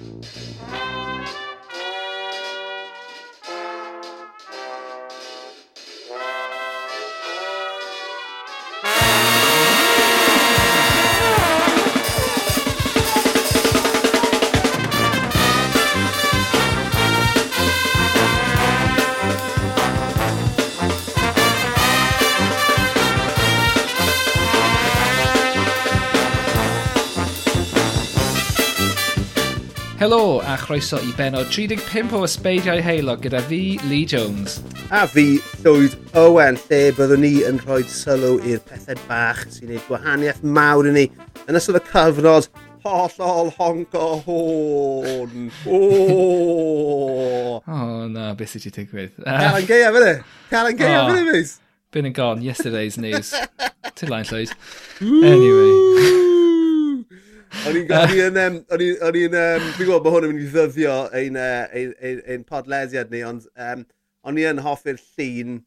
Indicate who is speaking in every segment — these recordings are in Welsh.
Speaker 1: Música Helo a chroeso i benod 35 o Ysbeidiau Heilog gyda fi, Lee Jones.
Speaker 2: A fi, Llywyd Owen, lle byddwn ni yn rhoi sylw i'r pethau bach sy'n gwneud gwahaniaeth mawr i ni yn ystod y cyfnod hollol honc o hôn. O,
Speaker 1: oh, na, beth sydd wedi digwydd?
Speaker 2: Calan geia, fydde? Calan geia, fydde, mis?
Speaker 1: Been and gone, yesterday's news. Till lai'n llwyd. Anyway.
Speaker 2: O'n i'n gofio yn... Um, o'n i'n... Um, Dwi'n gwybod bod hwn yn mynd i ddyddio ein, ein, ein, ein podlesiad ni, ond um, o'n i yn hoffi'r llun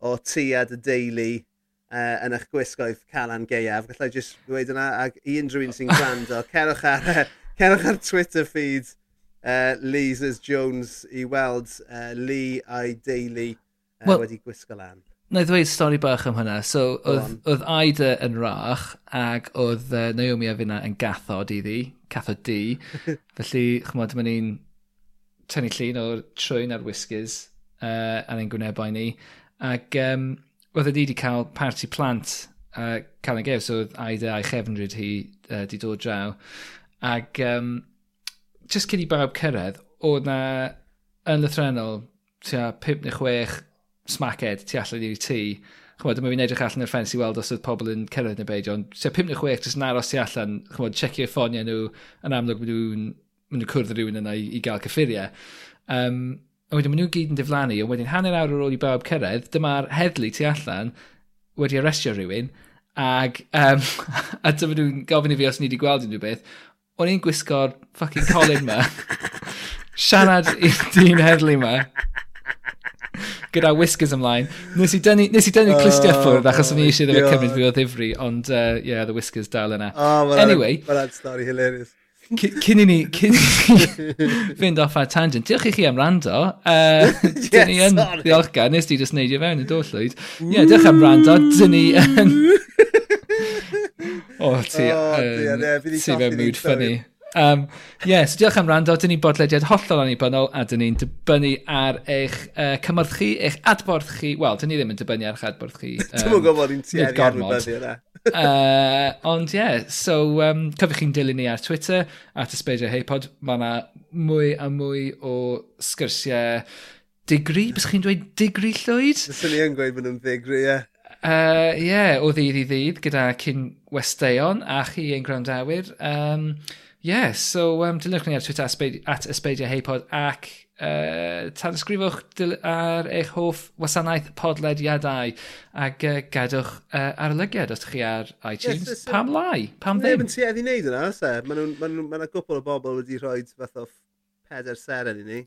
Speaker 2: o tu a dy deulu uh, yn eich gwisgoedd Calan Geiaf. Gallai jyst dweud yna, ac i unrhyw un sy'n gwrando, cerwch ar, cerwch ar Twitter feed uh, Lee's Jones i weld uh, Lee a'i deulu uh,
Speaker 1: well,
Speaker 2: wedi gwisgo lan
Speaker 1: na i ddweud stori bach am hynna. So, oedd, oedd Aida yn rach, ac oedd uh, Naomi a fyna yn gathod iddi, cathod di. Felly, chmod, mae ni'n tynnu llun o'r trwyn a'r whiskers uh, ar ein gwnebau ni. Ac um, oedd ydi wedi cael parti plant uh, cael ei gef, so oedd Aida a'i chefnryd hi uh, di dod draw. Ac um, just cyn i bawb cyrraedd, oedd na yn lythrenol tua 5 neu 6 smaced tu allan i'r tŷ. Chymod, dyma fi'n edrych allan i'r ffens i weld os oedd pobl yn cyrraedd neu beidio, ond tua 5 neu 6 jyst yn aros tu allan, chymod, checio'r ffoniau nhw, yn amlwg maen nhw'n nhw cwrdd rhywun yna i, i gael cyffuriau. Um, a wedyn maen nhw gyd yn diflannu, ond wedyn hanner awr ar ôl i bawb cyrraedd, dyma'r heddlu tu allan wedi arestio rhywun, ag, um, a dyma nhw'n gofyn i fi os ni wedi gweld unrhyw beth, o'n i'n gwisgo'r ffucking colin ma, siarad i'r dyn heddlu ma, gyda whiskers ymlaen. Nes i dynnu, nes i dynnu
Speaker 2: oh, clustiau
Speaker 1: ffwrdd achos o'n i eisiau ddim
Speaker 2: yn
Speaker 1: cymryd fi o ddifri, ond uh, yeah, the whiskers dal yna.
Speaker 2: Oh,
Speaker 1: anyway.
Speaker 2: Mae'n stori hilarious.
Speaker 1: Cyn i ni, cyn i ni fynd off ar tangent, diolch i chi am rando. Uh, dyn ni yn ddiolchgar, nes di just neidio fewn y dollwyd. Ie, yeah, diolch am rando, dyn ni yn... o, ti,
Speaker 2: oh, um,
Speaker 1: ti
Speaker 2: mewn
Speaker 1: mood ffynnu. Um, yeah, so diolch am rando. Dyn ni bodlediad hollol annibynnol a dyn ni'n dibynnu ar eich uh, cymorth chi, eich adborth chi. Wel, dyn ni ddim yn dibynnu ar eich adborth chi.
Speaker 2: Dwi'n mwyn gwybod ni'n tueddu ar wybyddu yna.
Speaker 1: uh, ond ie, yeah, so um, cyfych chi'n dilyn ni ar Twitter, at Ysbeidio Heipod. Mae yna mwy a mwy o sgyrsiau digri. Bys chi'n dweud digri llwyd?
Speaker 2: Byswn ni yn gweud bod nhw'n digri, ie. Yeah.
Speaker 1: Uh, yeah, o ddydd i ddydd gyda cyn westeion a chi ein gwrandawyr. Um, yeah, so um, dilynwch ni ar Twitter at Ysbeidio Heipod ac uh, tanysgrifwch ar eich hoff wasanaeth podlediadau ac uh, gadwch uh, arolygiad os ydych chi ar iTunes.
Speaker 2: Yes, so,
Speaker 1: pam lai? Pam ddim?
Speaker 2: Neb yn tueddu i wneud yna, os e? Mae yna gwbl o bobl wedi rhoi fath o peder seren i ni.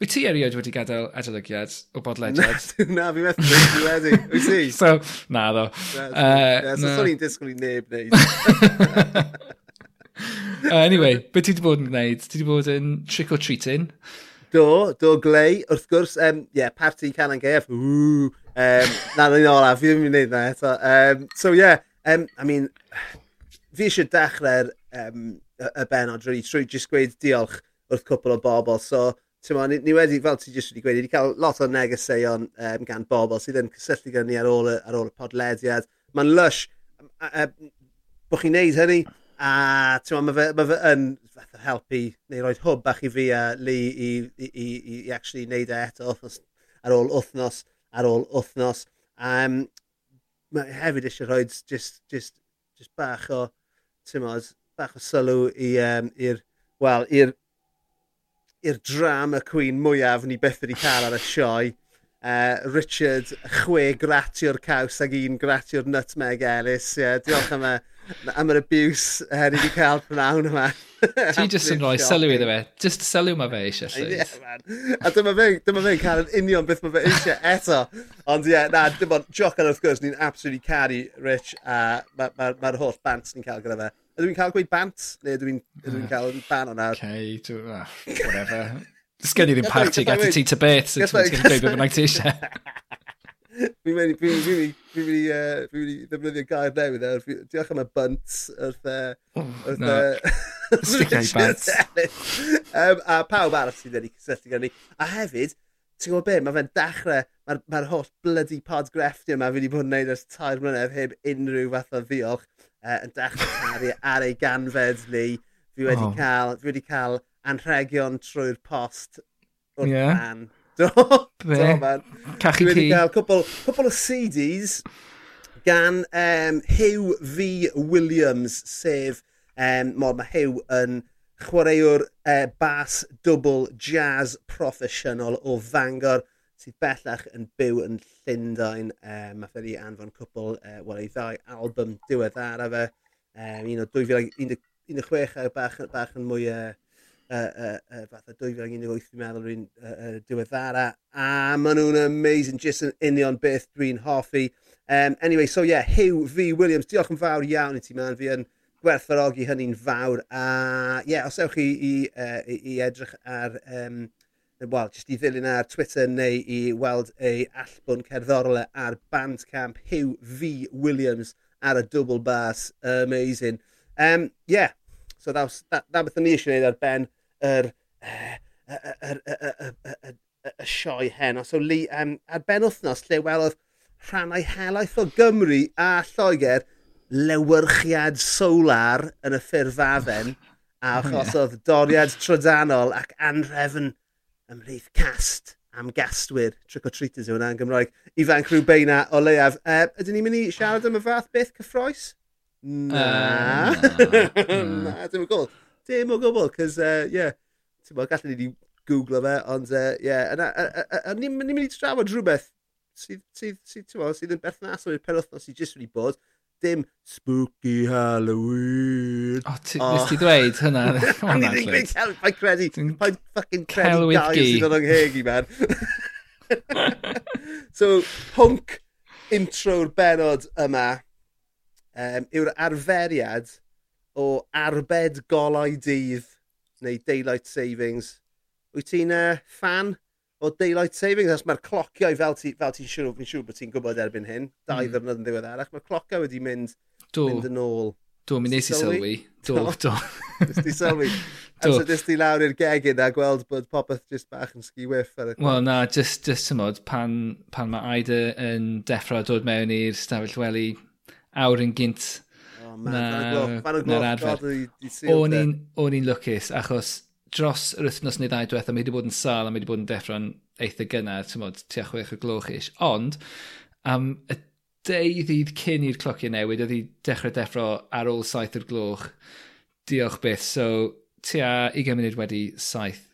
Speaker 1: Wyt ti erioed wedi gadael adolygiad o bodlediad?
Speaker 2: na, fi methu wedi wedi. Wyt ti?
Speaker 1: So, na ddo.
Speaker 2: Na,
Speaker 1: uh, yeah,
Speaker 2: so,
Speaker 1: uh,
Speaker 2: so, no. so, so, so, so, so, so,
Speaker 1: uh, anyway, beth ti wedi bod yn gwneud? Ti wedi bod yn trick-or-treating?
Speaker 2: Do, do glei. Wrth gwrs, um, yeah, party Canan Gaeaf. Ww. Um, na, na, na, fi ddim yn gwneud na eto. Um, so, yeah, um, I mean, fi eisiau dechrau'r um, y benod really, trwy jyst gweud diolch wrth cwpl o bobl. So, Tyma, ni, ni wedi, fel ti jyst wedi gweud, ni wedi cael lot o negeseuon um, gan bobl sydd yn cysylltu gan ni ar ôl y, ar ôl y podlediad. Mae'n lush. Uh, uh, Bwch chi'n neud hynny, A ti'n ma, fe, ma fe yn helpu neu roed hwb bach i fi a Lee i, i, i, i, i actually neud e eto wthnos, ar ôl wythnos ar ôl wythnos. Um, mae hefyd eisiau rhoi just, just, just bach o, ti'n tymod, bach o sylw i, um, i'r, wel, i'r i'r dram y cwyn mwyaf ni beth wedi cael ar y sioe. Uh, Richard, chwe gratio'r caws ag un gratio'r nutmeg Ellis. Yeah, diolch am y am yr abuse eh, er i wedi cael pnawn yma.
Speaker 1: Ti jyst yn rhoi sylw iddo fe. Just sylw mae fe eisiau llwyd.
Speaker 2: Yeah, a dyma fe, dyma fe'n cael yn union beth mae fe eisiau eto. Ond ie, yeah, na, dim ond joc ar wrth gwrs, ni'n absolutely caru Rich a mae'r ma, ma, ma holl bant ni'n cael gyda fe. Ydw i'n cael gweud bant? Neu ydw i'n uh, cael ban o'na?
Speaker 1: Okay, do, uh, ah, whatever. Dys gen i ddim party gata ti ta beth, so ti'n gweud beth bynnag ti eisiau.
Speaker 2: Fi'n mynd i, ddefnyddio gair newydd e. Diolch am y bunt wrth
Speaker 1: e. Wrth e.
Speaker 2: A pawb arall sydd wedi cysylltu gan ni. A hefyd, ti'n gwybod be, mae fe'n dechrau, mae'r ma holl bloody pod grefftio yma fi wedi bod yn gwneud ers tair mlynedd heb unrhyw fath o ddiolch uh, yn dechrau caru ar ei ganfed ni. Fi wedi oh. cael, fi wedi cael anrhegion trwy'r post o'r yeah. fan Do, Be? do man.
Speaker 1: Cachu ci. Dwi wedi
Speaker 2: cael cwbl, cwbl o CDs gan um, Hugh V. Williams, sef, um, mor mae Hugh yn chwaraewr e, uh, bas double jazz proffesiynol o Fangor sydd bellach yn byw yn Llundain. Um, mae ffedi anfon cwbl, uh, e, wel ei ddau album diwedd ar fe. Um, un o 2016 bach, bach yn mwy uh, uh, uh, uh, fatha 2018 fi'n meddwl rwy'n uh, uh, diweddara a maen nhw'n amazing jyst yn union beth dwi'n hoffi. Um, anyway so yeah Hugh V Williams diolch yn fawr iawn i ti man. Fi yn gwerthfarogi hynny'n fawr a yeah, os ewch chi i, uh, i, i edrych ar um, wel, jyst i ddilyn ar Twitter neu i weld ei allbwn cerddorol e ar Bandcamp Hugh V Williams ar y double bass amazing. Um, yeah so that was, that, that was the ni eisiau gwneud ar ben yr y sioe hen. So li, um, ar ben wythnos lle welodd rhannau helaeth o Gymru a Lloegr lewyrchiad solar yn y ffurf afen a achosodd doriad trydanol ac anrefn ymlaeth cast am gastwyr trick-or-treaters yw hwnna yn Gymraeg ifanc rhyw beina o leiaf. E, ydyn ni'n mynd i siarad am y fath beth cyffroes? Na. Uh, na. na, dim yn gwybod dim o gwbl, cos, uh, yeah, ti'n bod, gallwn ni wedi googlo fe, ond, uh, yeah, a, a, a, a, a ni'n mynd i trafod rhywbeth sydd, sydd, sydd, sydd, sydd yn berthnasol i'r penwthnos sydd jyst wedi bod, dim spooky Halloween.
Speaker 1: O, ti, oh. nes ti dweud hynna?
Speaker 2: O'n i'n gwneud cael, pa'n credu, pa'n ffucking credu gael sydd yn yngheg i, man. so, pwnc intro'r benod yma um, yw'r arferiad o arbed golau dydd neu daylight savings. Wyt ti'n uh, fan o daylight savings? Os mae'r clociau fel ti'n fel ti siŵr, fi'n siŵr bod ti'n gwybod erbyn hyn, dau mm. ddyrnod yn ddiweddarach, mae'r clociau wedi mynd, do. mynd yn ôl.
Speaker 1: Do, mi nes i sylwi. Do, do.
Speaker 2: Nes ti sylwi. do. Amser nes ti lawr i'r gegin a gweld bod popeth just bach yn sgi whiff.
Speaker 1: Wel na, just, just tymod, pan, pan mae Aida yn deffro dod mewn i'r stafell weli awr yn gynt Oh
Speaker 2: man, na, fan o gloch. E.
Speaker 1: O'n i'n lwcus, achos dros yr wythnos neu ddau diwethaf, mae wedi bod yn sal a mae wedi bod yn deffro'n eitha gynnar, ti'n modd, tua chwech o gloch ish. Ond, am y deuddydd cyn i'r clociau newid, oedd hi dechrau deffro ar ôl saith o'r gloch. Diolch byth, so tua 20 munud wedi saith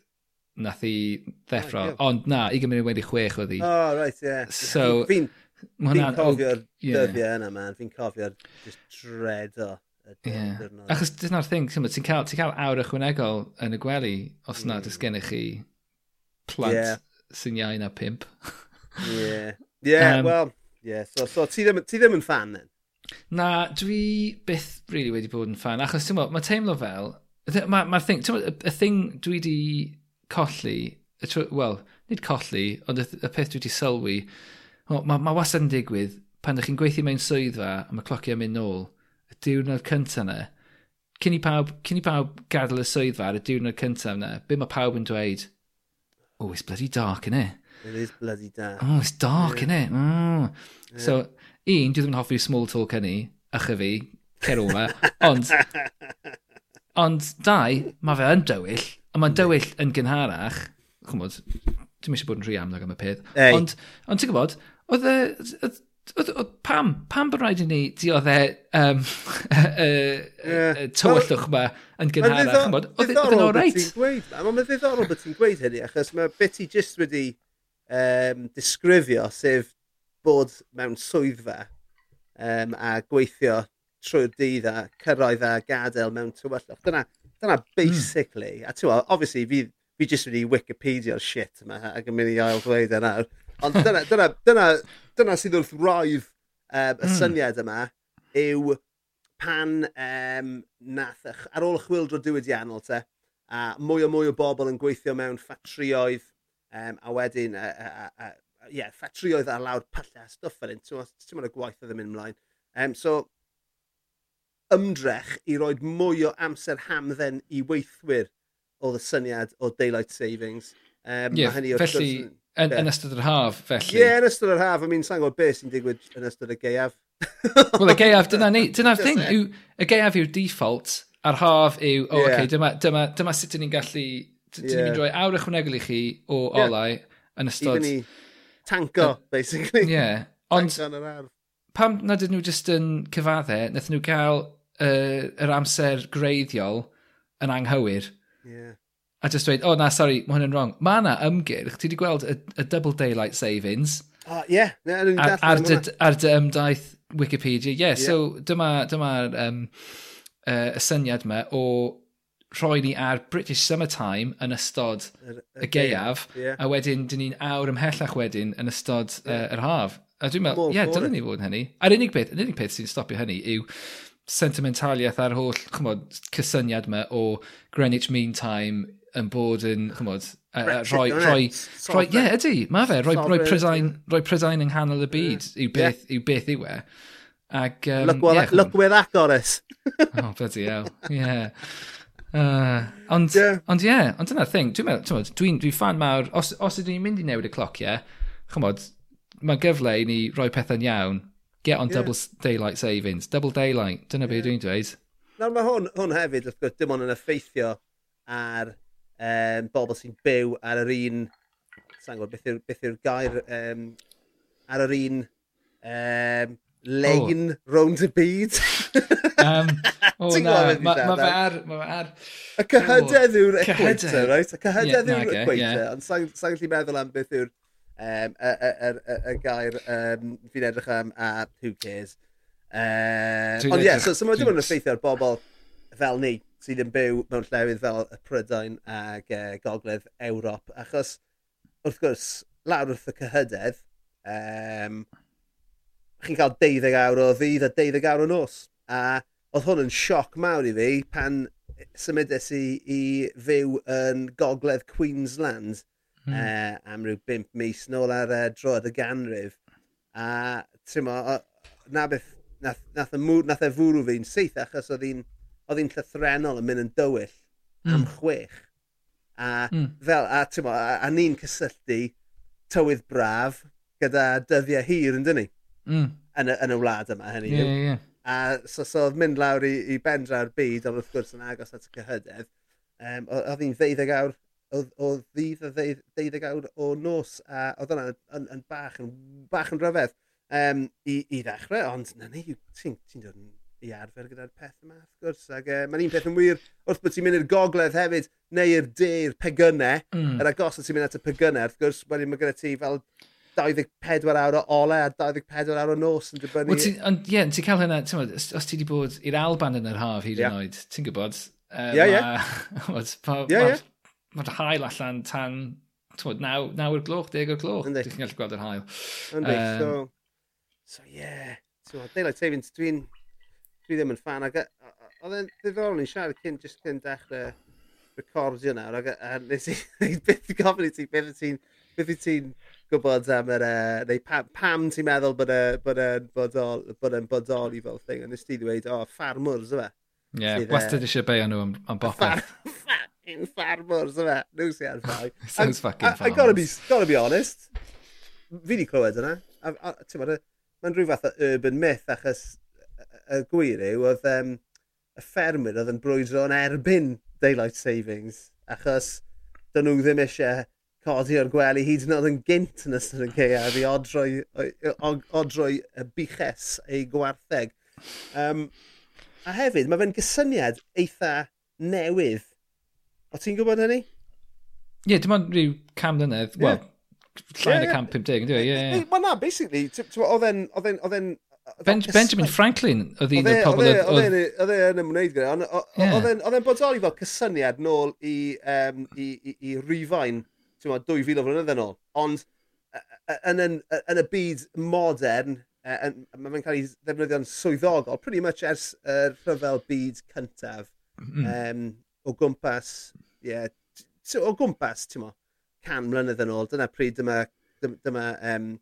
Speaker 1: nath i oh, ddeffro. Oh, ond na, 20 munud wedi chwech oedd hi.
Speaker 2: Oh, right, yeah.
Speaker 1: So,
Speaker 2: fi'n Fi'n cofio'r yeah. dyddiau yna, man. Fi'n cofio'r just dredo.
Speaker 1: Yeah. Achos dyna'r thing, ti'n cael, ti cael awr ychwanegol yn y gwely os na, mm. dys gennych chi plant yeah. sy'n iau na pimp.
Speaker 2: yeah. Yeah, um, well, yeah. So, so ti, ddim, ti ddim yn fan, then?
Speaker 1: Na, dwi byth really wedi bod yn fan, achos ti'n mae teimlo fel, mae'r ma, ma thing, ti'n y thing dwi wedi colli, wel, nid colli, ond y, y peth dwi wedi sylwi, oh, mae ma wastad yn digwydd pan ydych chi'n gweithio mewn swyddfa a mae clociau mynd nôl, y diwrnod cyntaf yna, cyn i pawb, cyn i pawb gadael y swyddfa ar y diwrnod cyntaf yna, be mae pawb yn dweud? Oh, it's bloody dark, innit?
Speaker 2: It is bloody dark.
Speaker 1: Oh, it's dark, yeah. innit? Mm. Yeah. So, un, dwi ddim yn hoffi small talk hynny, ychydig fi, cer o'ma, ond, ond dau, mae fe yn dywyll, a mae'n dywyll yn gynharach, chymod, Dwi'n eisiau bod yn rhy amlwg am y peth. Ei. Ond, ond ti'n gwybod, oedd e... Oedd, oedd, pam, pam bod rhaid i ni dioddau e, um, y, tywyllwch yma yn gynharach? Oedd yn o'r reit.
Speaker 2: Mae'n ddiddorol bod ti'n gweud hynny, achos mae beth ti jyst wedi um, disgrifio, sef bod mewn swyddfa um, a gweithio trwy'r dydd a cyrraedd a gadael mewn tywyllwch. Dyna, dyna hmm. basically, mm. a ti'n obviously, fi, fi jyst wedi Wikipedia'r shit yma ac yn mynd i ail ddweud e nawr. Ond dyna, dyna, dyna, dyna sydd wrth roedd um, y hmm. syniad yma yw pan um, nath, ar ôl y chwildro diwydiannol te, a mwy o mwy o bobl yn gweithio mewn ffatrioedd, um, a wedyn, uh, uh, uh, yeah, ffatrioedd ar lawr pyllau a stwff fel un, ti'n mynd y gwaith oedd yn mynd ymlaen. Um, so, ymdrech i roed mwy o amser hamdden i weithwyr oedd y syniad o daylight savings. Um,
Speaker 1: yeah, hynny felly, gwrs, yn, yeah. yn ystod yr haf, felly.
Speaker 2: Ie, yeah, yn ystod yr haf. I mean, sa'n gwybod beth sy'n digwydd yn ystod y geiaf.
Speaker 1: Wel, y geiaf, dyna ni. Dyna'r thing. Yw, y geiaf yw'r default, a'r haf yw, o, oh, yeah. okay, dyma, dyma, dyma sut ni'n gallu... Dyn yeah. ni'n mynd roi awr ychwanegol i chi o olau yeah. yn ystod... Even i
Speaker 2: tanko, uh, basically.
Speaker 1: Ie. Yeah. Ond, pam nad ydyn nhw jyst yn cyfaddau, nath nhw gael uh, yr amser greiddiol yn anghywir Yeah. A just dweud, oh na, sorry, mae hwn yn wrong. Mae yna ymgyrch, ti wedi gweld y, y Double Daylight Savings.
Speaker 2: Uh, yeah, no,
Speaker 1: ar, ar, dy, ar dy ymdaith Wikipedia. Yeah, yeah. so dyma'r dyma, um, uh, y syniad yma o rhoi ni ar British Summertime yn ystod y, y geiaf, yeah. a wedyn dyn ni'n awr ymhellach wedyn yn ystod yeah. uh, yr haf. A dwi'n meddwl, ie, yeah, dylen ni fod yn hynny. A'r unig beth, yr unig beth sy'n stopio hynny yw sentimentaliaeth ar holl chymod, cysyniad yma o Greenwich Mean Time yn bod yn, chymod, e, e, rhoi, e? rhoi, rhoi, ie, ydy, mae fe, rhoi, rhoi, Prydain, rhoi Prydain yng nghanol y byd yeah. yw beth, yeah. yw beth yw e. Ac, um,
Speaker 2: look, well, yeah, look where that got us.
Speaker 1: oh, bloody hell, yeah. Uh, ond, yeah. ond ie, yeah, ond dyna'r thing, dwi'n meddwl, dwi'n dwi, dwi fan mawr, os, os ydyn ni'n mynd i newid y cloc, ie, yeah, chymod, mae gyfle i ni roi pethau'n iawn, Get on yeah. double daylight savings. Double daylight. Dyna yeah. be dwi'n dweud.
Speaker 2: Nawr mae hwn, hwn hefyd, wrth gwrs, dim ond yn effeithio ar um, bobl sy'n byw ar yr un... Sa'n gwybod beth yw'r beth yw gair... Um, ar yr un... Um, lein oh. round y byd. um,
Speaker 1: o oh, na, mae ma, ma fe ar... Ma fe ar...
Speaker 2: Y cyhydedd yw'r equator, right? Y cyhydedd yw'r equator, ond sa'n gallu meddwl am beth yw'r um, y, y, y, y y gair um, fi'n edrych am a who cares. Uh, ond ie, yeah, so, so mae dim ond effeithio ar bobl fel ni sydd yn byw mewn llefydd fel y Prydain ac uh, Gogledd Ewrop. Achos, wrth gwrs, lawr wrth y cyhydedd, um, chi'n cael 12 awr o ddydd a 12 awr o nos. A oedd hwn yn sioc mawr i fi pan symudes i i fyw yn Gogledd Queensland mm. uh, am ryw 5 mis nôl ar uh, droedd y ganrif. A tymo, na beth, nath, nath, mw, nath e fwrw fi'n syth achos oedd hi'n oedd hi'n llythrenol yn mynd yn dywyll mm. am chwech. A mm. fel, a mo, a, a ni'n cysylltu tywydd braf gyda dyddiau hir yn dynnu. Mm. Yn, y, yn y wlad yma, hynny
Speaker 1: yeah, yw. Yeah.
Speaker 2: A so, so oedd mynd lawr i, i bendra'r byd, ond wrth gwrs yn agos at y cyhydedd, um, oedd hi'n ddeuddeg awr o ddydd a ddeuddeg awr o nos, a oedd hwnna yn, yn, bach, yn bach yn rhyfedd um, i, i ddechrau, ond na ni, ti'n ti dod yn i arfer gyda'r peth yma, wrth gwrs, ac uh, mae'n un peth yn wir wrth bod ti'n mynd i'r gogledd hefyd, neu i'r de'r pegynau, mm. yr agos ti'n mynd at y pegynau, wrth gwrs, wedyn mae gyda ti fel 24 awr o ole a 24 awr o nos yn dibynnu.
Speaker 1: Ond ie, yeah, ti'n cael hynna, ti'n os ti wedi bod i'r Alban yn yr haf hyd yn yeah. oed, ti'n gwybod,
Speaker 2: Ie, ie.
Speaker 1: mae'r hael allan tan twod, naw, naw o'r gloch, deg o'r gloch. Yndi. Dwi'n gallu gweld yr hael.
Speaker 2: Ynddi, um, so, so yeah. So, daylight savings, dwi'n dwi ddim yn fan. Oedd e'n ddiddorol ni'n siarad cyn, just cyn dechrau recordio nawr. Ac nes i byth gofyn i ti, beth ti'n beth ti'n gwybod am yr, uh, neu pam, pam ti'n meddwl bod e'n bod e bodol, bod e'n bodoli fel thing, a nes ti ddweud, o, oh, ffarmwrs, yma.
Speaker 1: Ie, yeah, wastad eisiau beio nhw am, am bopeth.
Speaker 2: fucking ffarmwrs yma. Nw sy'n ar ffai.
Speaker 1: Sounds fucking farmers. I,
Speaker 2: gotta be, gotta be honest. Fi di clywed yna. Mae'n rhyw fath o urban myth achos y gwir yw oedd um, y ffermwyr oedd yn brwydro yn erbyn daylight savings achos dyn nhw ddim eisiau codi o'r gwely hyd yn oed yn gynt yn ystod y gaeaf i odroi, odroi y biches ei gwartheg. Um, a hefyd, mae fe'n gysyniad eitha newydd O ti'n gwybod hynny?
Speaker 1: Ie, yeah, dim ond rhyw cam dynedd. Yeah. Wel, llain yeah, y cam 50, ynddo? E? Ie, ie.
Speaker 2: Wel na, basically, oedd e'n...
Speaker 1: Ben, Benjamin Franklin oedd un o'r e- pobl...
Speaker 2: Oedd e yn ymwneud gyda. Oedd e'n bodoli fel cysyniad nôl i, um, i, i, i Rifain, ti'n gwybod, 2000 o flynyddoedd yn ôl. Ond yn, yn, yn y byd modern, e, uh, mae'n cael ei ddefnyddio'n swyddogol, pretty much ers y rhyfel byd cyntaf.
Speaker 1: Mm.
Speaker 2: Um, o gwmpas, ie, yeah, o gwmpas, ti'n mo, can mlynedd yn ôl, dyna pryd dyma, dyma um,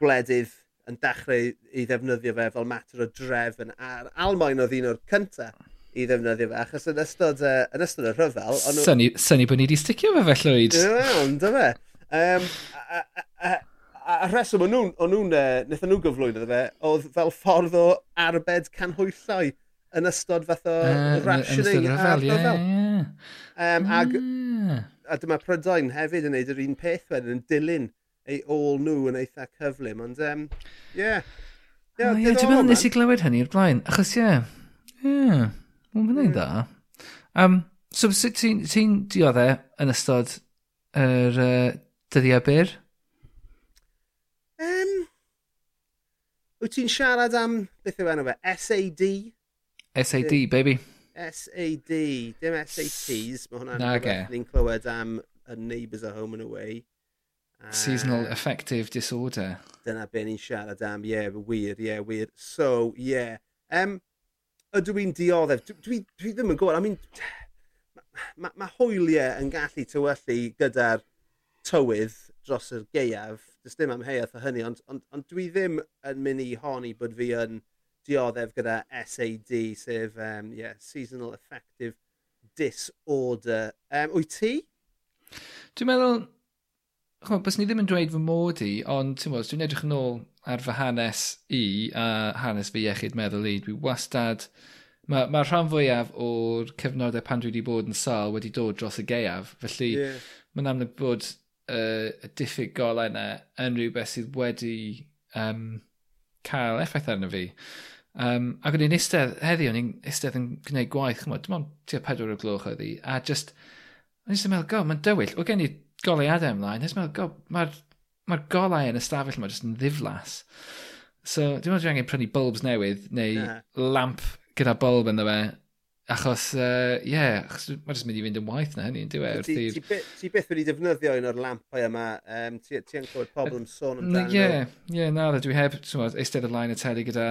Speaker 2: gwledydd yn dechrau i ddefnyddio fe fel mater o drefn. A'r Almaen oedd un o'r cynta i ddefnyddio fe, achos yn ystod, uh, yn ystod y rhyfel... Ond...
Speaker 1: Syni, syni bod ni wedi sticio fe fe llwyd.
Speaker 2: Iawn, dy fe. Um, a, a, a, a rheswm o'n nhw'n, nhw, uh, nhw gyflwyno fe, oedd fel ffordd o arbed canhwyllau yn ystod fath o uh, rationing. ar rhyfel. ryfel, ie. Um, ag,
Speaker 1: mm.
Speaker 2: a dyma Prydain hefyd yn neud yr un peth wedyn, yn dilyn ei ôl nhw yn eitha cyflym, ond um, yeah.
Speaker 1: Yeah, oh, yeah, dwi'n meddwl nes i glywed hynny o'r blaen, achos ie, yeah. yeah. mae'n mynd dda. Um, so, sut ti'n ti dioddau e yn ystod yr uh, dyddiau byr?
Speaker 2: Um, wyt ti'n siarad am, beth yw enw fe, SAD?
Speaker 1: SAD, baby.
Speaker 2: SAD, dim SATs, mae hwnna'n rhywbeth ni'n clywed am a Neighbours at Home and Away. Um,
Speaker 1: Seasonal Affective Disorder.
Speaker 2: Dyna be ni'n siarad am, ie, yeah, wir, ie, yeah, wir. So, ie. Yeah. Um, ydw i'n dioddef? Dwi, dwi, dwi ddim yn gwybod, I mean, mae ma, ma hwyliau yn gallu tywyllu gyda'r tywydd dros yr geiaf. Does dim am heiaeth o hynny, ond, ond, ond dwi ddim yn mynd i honi bod fi yn dioddef gyda SAD, sef um, yeah, Seasonal Affective Disorder. Um, wyt ti?
Speaker 1: Dwi'n meddwl, chwa, bys ni ddim yn dweud fy mod i, ond ti'n meddwl, dwi'n edrych yn ôl ar fy hanes i a hanes fy iechyd meddwl i. Dwi wastad, mae ma rhan fwyaf o'r cyfnodau pan dwi wedi bod yn sal wedi dod dros y geiaf, felly
Speaker 2: yeah.
Speaker 1: mae'n amlwg bod uh, y diffyg golau yna yn rhywbeth sydd wedi um, cael effaith arno fi. Um, ac o'n i'n eistedd, heddi o'n i'n eistedd yn gwneud gwaith, chymod, dim ond tua pedwar o gloch oedd hi, a just, o'n i'n meddwl, go, mae'n dywyll, o gen i goleiadau ymlaen, nes meddwl, go, mae'r ma golau yn ystafell yma just yn ddiflas. So, dim ond dwi angen prynu bulbs newydd, neu
Speaker 2: uh
Speaker 1: lamp gyda bulb ynddo fe, achos, ie, uh, yeah, achos mae'n just mynd i fynd yn waith na hynny, dwi wedi'r...
Speaker 2: Ti, ti, byth, ti byth wedi defnyddio un o'r lampau yma, um, ti, ti yn clywed pobl yn sôn amdano.
Speaker 1: Ie,
Speaker 2: yeah,
Speaker 1: ie, na, dwi heb, eistedd y flaen y teli gyda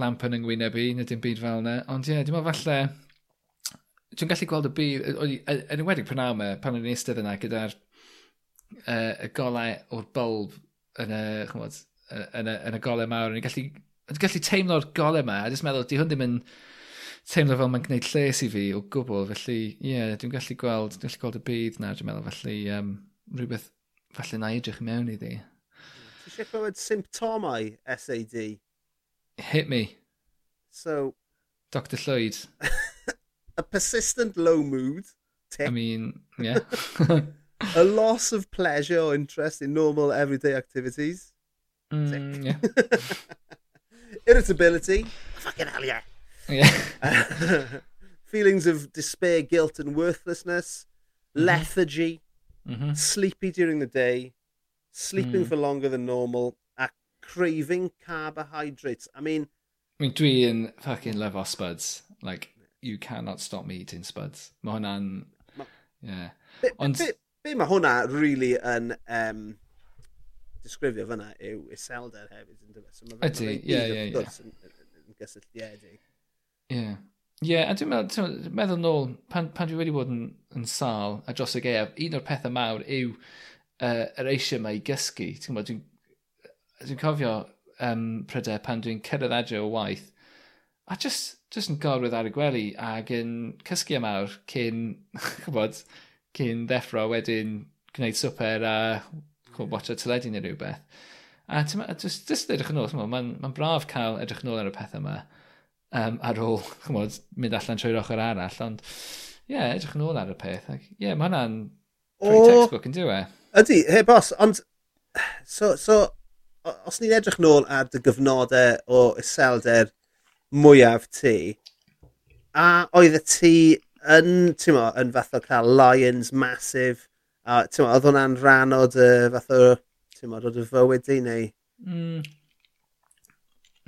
Speaker 1: lamp yn yngwyneb i, neu dim byd fel yna. Ond ie, yeah, dwi'n meddwl falle... Dwi'n gallu gweld y bydd, yn enwedig pan am e, pan o'n i'n eistedd yna gyda'r uh, y golau o'r bulb yn y, chymod, yn y, yn y golau mawr, o'n i'n gallu, yn gallu teimlo'r golau yma, a jyst meddwl, di hwn ddim yn teimlo fel mae'n gwneud lles i fi o gwbl, felly ie, yeah, dwi'n gallu gweld, dwi'n gallu gweld y byd na, dwi'n meddwl, felly um, rhywbeth falle na edrych i mewn iddi. ddi.
Speaker 2: Ti eisiau clywed symptomau SAD?
Speaker 1: Hit me.
Speaker 2: So,
Speaker 1: Dr Llwyd.
Speaker 2: a persistent low mood,
Speaker 1: I mean, yeah.
Speaker 2: a loss of pleasure or interest in normal everyday activities,
Speaker 1: mm, yeah.
Speaker 2: irritability, fucking hell yeah,
Speaker 1: Yeah.
Speaker 2: feelings of despair, guilt and worthlessness, lethargy,
Speaker 1: hmm
Speaker 2: sleepy during the day, sleeping
Speaker 1: Mm.
Speaker 2: for longer than normal, craving carbohydrates. I mean...
Speaker 1: I mean, dwi yn fucking love our spuds. Like, you cannot stop me eating spuds. Mae hwnna'n...
Speaker 2: Ma...
Speaker 1: Yeah.
Speaker 2: Be,
Speaker 1: Ond...
Speaker 2: be, be, be mae hwnna really yn... Um, disgrifio fyna yw iselder hefyd yn dweud. So Ydy,
Speaker 1: ie, ie, ie.
Speaker 2: Yn gysylltiedig.
Speaker 1: Ie. Ie, a dwi'n meddwl, meddwl nôl, pan, pan dwi wedi bod yn, yn sal a dros y gef, un o'r pethau mawr yw uh, yr eisiau mae i gysgu. Ti'n gwybod, dwi'n dwi'n cofio um, prydau pan dwi'n cyrraedd adre o waith, a just, just yn gorwydd ar y gwely ac yn cysgu am awr cyn, chybod, cyn ddeffro wedyn gwneud swper a watcha teledu neu rhywbeth. A ti'n meddwl, just, just edrych yn ôl, mae'n ma braf cael edrych yn ôl ar y pethau yma um, ar ôl chymod, mynd allan trwy'r ochr arall, ond ie, yeah, edrych yn ôl ar y peth. Ie, yeah, mae hwnna'n pretty textbook yn diwe.
Speaker 2: Ydy, he bos, ond so, so os ni'n edrych nôl ar dy gyfnodau o iselder mwyaf ti, a oedd y ti yn, ti'n mo, yn fath o cael lions massive, a ti'n mo, oedd hwnna'n rhan o dy fath o, ti'n mo, o dy fywyd di neu?
Speaker 1: Mm.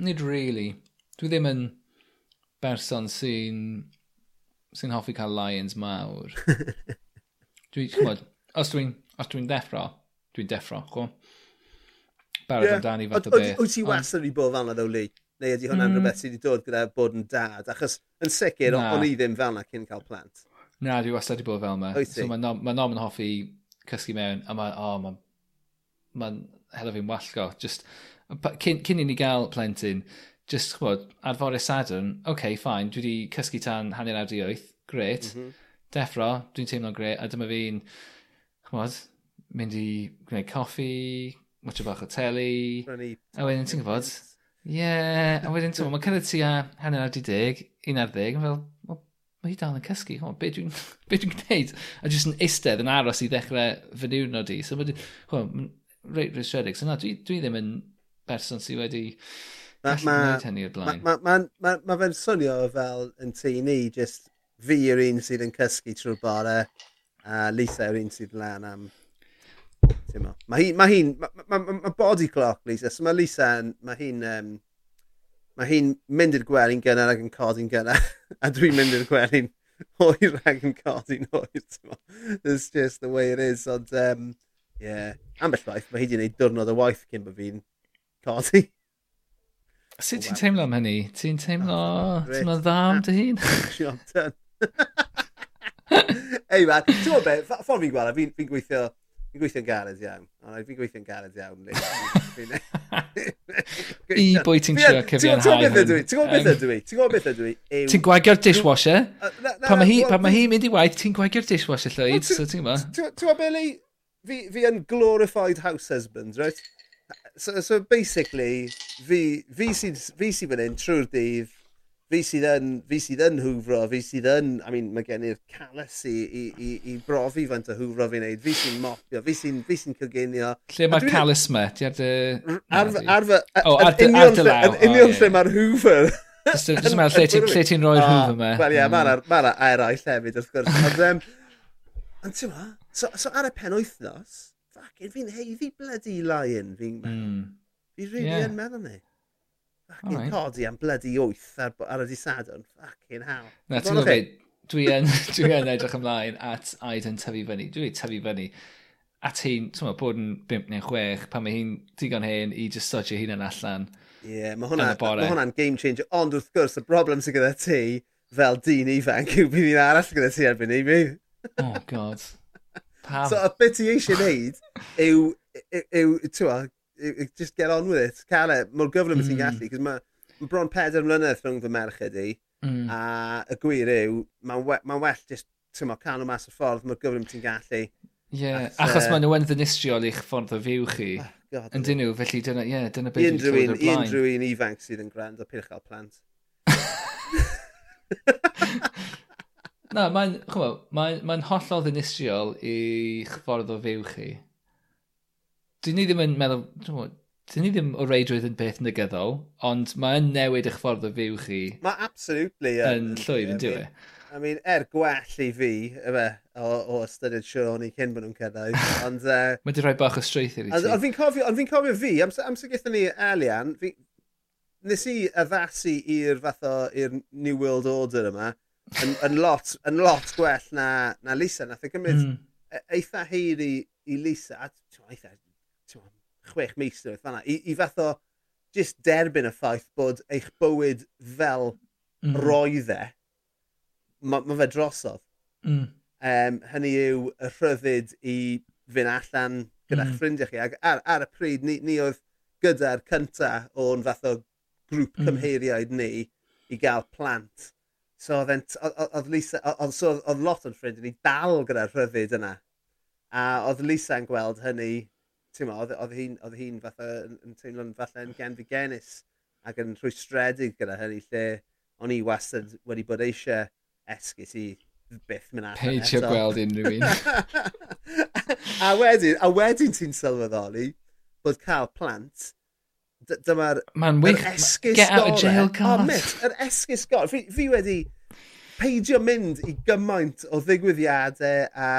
Speaker 1: Nid really. Dwi ddim yn berson sy'n sy'n hoffi cael lions mawr. dwi, chymod, os dwi'n os dwi'n deffro, dwi'n deffro, chw barod
Speaker 2: yeah.
Speaker 1: amdani fath o beth.
Speaker 2: Wyt ti wastad wedi bod fanna ddew, Lee? Neu ydy hwnna'n
Speaker 1: mm.
Speaker 2: rhywbeth sydd wedi dod gyda bod yn dad? Achos yn sicr, o'n i ddim fel na cyn cael plant.
Speaker 1: Na, dwi wastad wedi bod fel yma. So mae nom, ma nom yn hoffi cysgu mewn, a mae, oh, mae'n ma, ma helo fi'n wallgo. Just, cyn, cyn i ni gael plentyn, just, chwod, arforau sadwn, oce, okay, fine, dwi wedi cysgu tan hanner awr i oeth, gret.
Speaker 2: Mm -hmm.
Speaker 1: Deffro, dwi'n teimlo'n gret, a dyma fi'n, chwod, mynd i gwneud coffi, watcho bach o teli. A wedyn, ti'n gwybod? Ie, yeah. a wedyn, ti'n gwybod, mae'n cyrraedd a hanner ar di deg, un ar ddeg, fel, well, mae hi dal yn cysgu, o, be dwi'n dwi gwneud? A jyst yn eistedd yn aros i ddechrau fy niwrnod i. So, mae mae'n reit rwystredig. So, na, dwi, dwi ddim yn berson sydd wedi gallu gwneud hynny o'r blaen.
Speaker 2: Mae ma, ma, ma, ma fe'n swnio fel yn tu ni, jyst fi yw'r un sydd yn cysgu trwy'r bore, a Lisa yw'r un sydd lan am ti'n teimlo. Mae hi'n... Mae hi'n... Mae ma, ma, ma body clock, Lisa. So mae Lisa yn... Mae hi'n... Um, mae hi'n mynd i'r gwely'n gynnar ac yn codi'n gynnar. a dwi'n mynd i'r gwely'n hwyr ac yn codi'n hwyr, ti'n oer. It's just the way it is. Ond, um, yeah. Ambell waith, mae hi wedi gwneud diwrnod o waith cyn bod fi'n codi.
Speaker 1: Sut ti'n teimlo am hynny? Ti'n teimlo...
Speaker 2: Oh,
Speaker 1: ti'n meddwl dda am dy hun?
Speaker 2: Job done. Ei man, ti'n meddwl beth, ffordd e, fi'n gweld, fi'n fi gweithio Fi'n gweithio'n galed iawn. Ond fi'n gweithio'n galed iawn.
Speaker 1: I bwy ti'n trio cyfiawnhau hwn.
Speaker 2: Ti'n gwybod beth ydw i? Ti'n gwybod beth ydw i?
Speaker 1: Ti'n gwagio'r dishwasher. Pan mae hi'n mynd i waith, ti'n gwagio'r dishwasher llwyd. So ti'n gwybod?
Speaker 2: Ti'n gwybod Billy? Fi yn glorified house husband, right? So, so basically, fi, fi sy'n si, fan hyn trwy'r dydd, fi sydd yn, fi sydd yn hwfro, fi sydd yn, I mean, mae gen i'r calus i, i, i, i brofi faint o hwfro fi'n neud, fi sy'n mopio, fi sy'n fi sy coginio.
Speaker 1: Lle mae'r calus me, Ti ar dy...
Speaker 2: Ar ar
Speaker 1: dy Arfer,
Speaker 2: yn union lle mae'r hwfr.
Speaker 1: Just yn meddwl, lle ti'n rhoi'r hwfr ah, me.
Speaker 2: Wel ie, mae'na eraill mm. hefyd, wrth gwrs. Ond, um, ond ti'n ma, so, so ar y pen wythnos, ffacin, fi'n heiddi blydi lion, fi'n
Speaker 1: mm.
Speaker 2: meddwl. Fi
Speaker 1: rili
Speaker 2: yn meddwl ni. Fucking
Speaker 1: right.
Speaker 2: codi am bloody wyth ar, ar y disadwn. Fucking hell.
Speaker 1: Na, ti'n gwybod beth, dwi yn, dwi yn edrych ymlaen at Aid yn tyfu fyny. Dwi tyfu fyny at hi'n, ti'n meddwl, bod yn 5 neu 6, pan mae hi'n digon hen i just sodio hi'n yn allan.
Speaker 2: Ie, yeah,
Speaker 1: mae hwnna'n
Speaker 2: ma hwnna game changer. Ond wrth gwrs, y broblem sydd gyda ti, fel dyn ifanc, yw bydd hi'n arall gyda ti erbyn i mi.
Speaker 1: oh, god. Pam?
Speaker 2: So, y beth ti eisiau gwneud yw, yw, yw, yw just get on with it. Cael e, mor gyflym mm. ti'n
Speaker 1: hmm.
Speaker 2: gallu, cos mae ma bron pedair mlynedd rhwng fy merched i,
Speaker 1: mm.
Speaker 2: a y gwir yw, mae'n we, ma well just ma, cael nhw mas y ffordd, mor gyflym ti'n gallu.
Speaker 1: Ie, yeah,
Speaker 2: As,
Speaker 1: achos
Speaker 2: uh,
Speaker 1: maen nhw yn ddynistriol i'ch ffordd o fyw chi.
Speaker 2: Oh,
Speaker 1: yn dyn nhw, felly dyna, ie, yeah, dyna beth dwi'n clywed o'r blaen.
Speaker 2: Unrhyw un ifanc sydd yn gwrando o pyrch plant.
Speaker 1: Na, mae'n mae, mae hollol ddynistriol i'ch ffordd o fyw chi dyn ni ddim yn meddwl, dyn ni ddim o reidrwydd yn beth negyddol, ond mae'n newid eich ffordd o fyw chi.
Speaker 2: Mae absolutely
Speaker 1: yn. Yn llwyr yn diwy. E?
Speaker 2: I mean, er gwell i fi, yma, o, o ystyried Siôn i cyn bod nhw'n cyrraedd, ond... Uh,
Speaker 1: Mae di rhoi bach o strwyth i ti.
Speaker 2: Ond fi'n cofio, ond fi'n cofio fi, amser, amser gyda ni Elian, fi, nes i addasu i'r fath o, i'r New World Order yma, yn, yn, lot, yn lot gwell na, na Lisa, nath o gymryd
Speaker 1: mm.
Speaker 2: eitha hir i, i Lisa, a eitha chwech mis meistr fanna, i, i fath o just derbyn y ffaith bod eich bywyd fel
Speaker 1: mm.
Speaker 2: roedd e, mae ma fe drosodd.
Speaker 1: Mm.
Speaker 2: Um, hynny yw y rhyddid i fynd allan gyda'ch
Speaker 1: mm.
Speaker 2: ffrindiau chi. Ac ar, ar y pryd, ni, ni oedd gyda'r cynta o'n fath o grŵp
Speaker 1: mm.
Speaker 2: cymheiriaid ni i gael plant. So oedd Lisa, oedd so, lot o'n ffrind ni dal gyda'r rhyddid yna. A oedd Lisa'n gweld hynny ti'n oedd, oedd hi'n oedd hi'n fatha yn yn teimlo'n falle yn gen genfigenus ac yn rhwystredig gyda hynny lle o'n i wastad wedi bod eisiau esgus i byth mynd allan
Speaker 1: Peidio gweld unrhyw un.
Speaker 2: a wedyn, a wedyn ti'n sylweddoli bod cael plant dyma'r
Speaker 1: wych...
Speaker 2: esgus
Speaker 1: Get out of jail card.
Speaker 2: Oh, yr esgus gore. Fi, fi wedi peidio mynd i gymaint o ddigwyddiadau a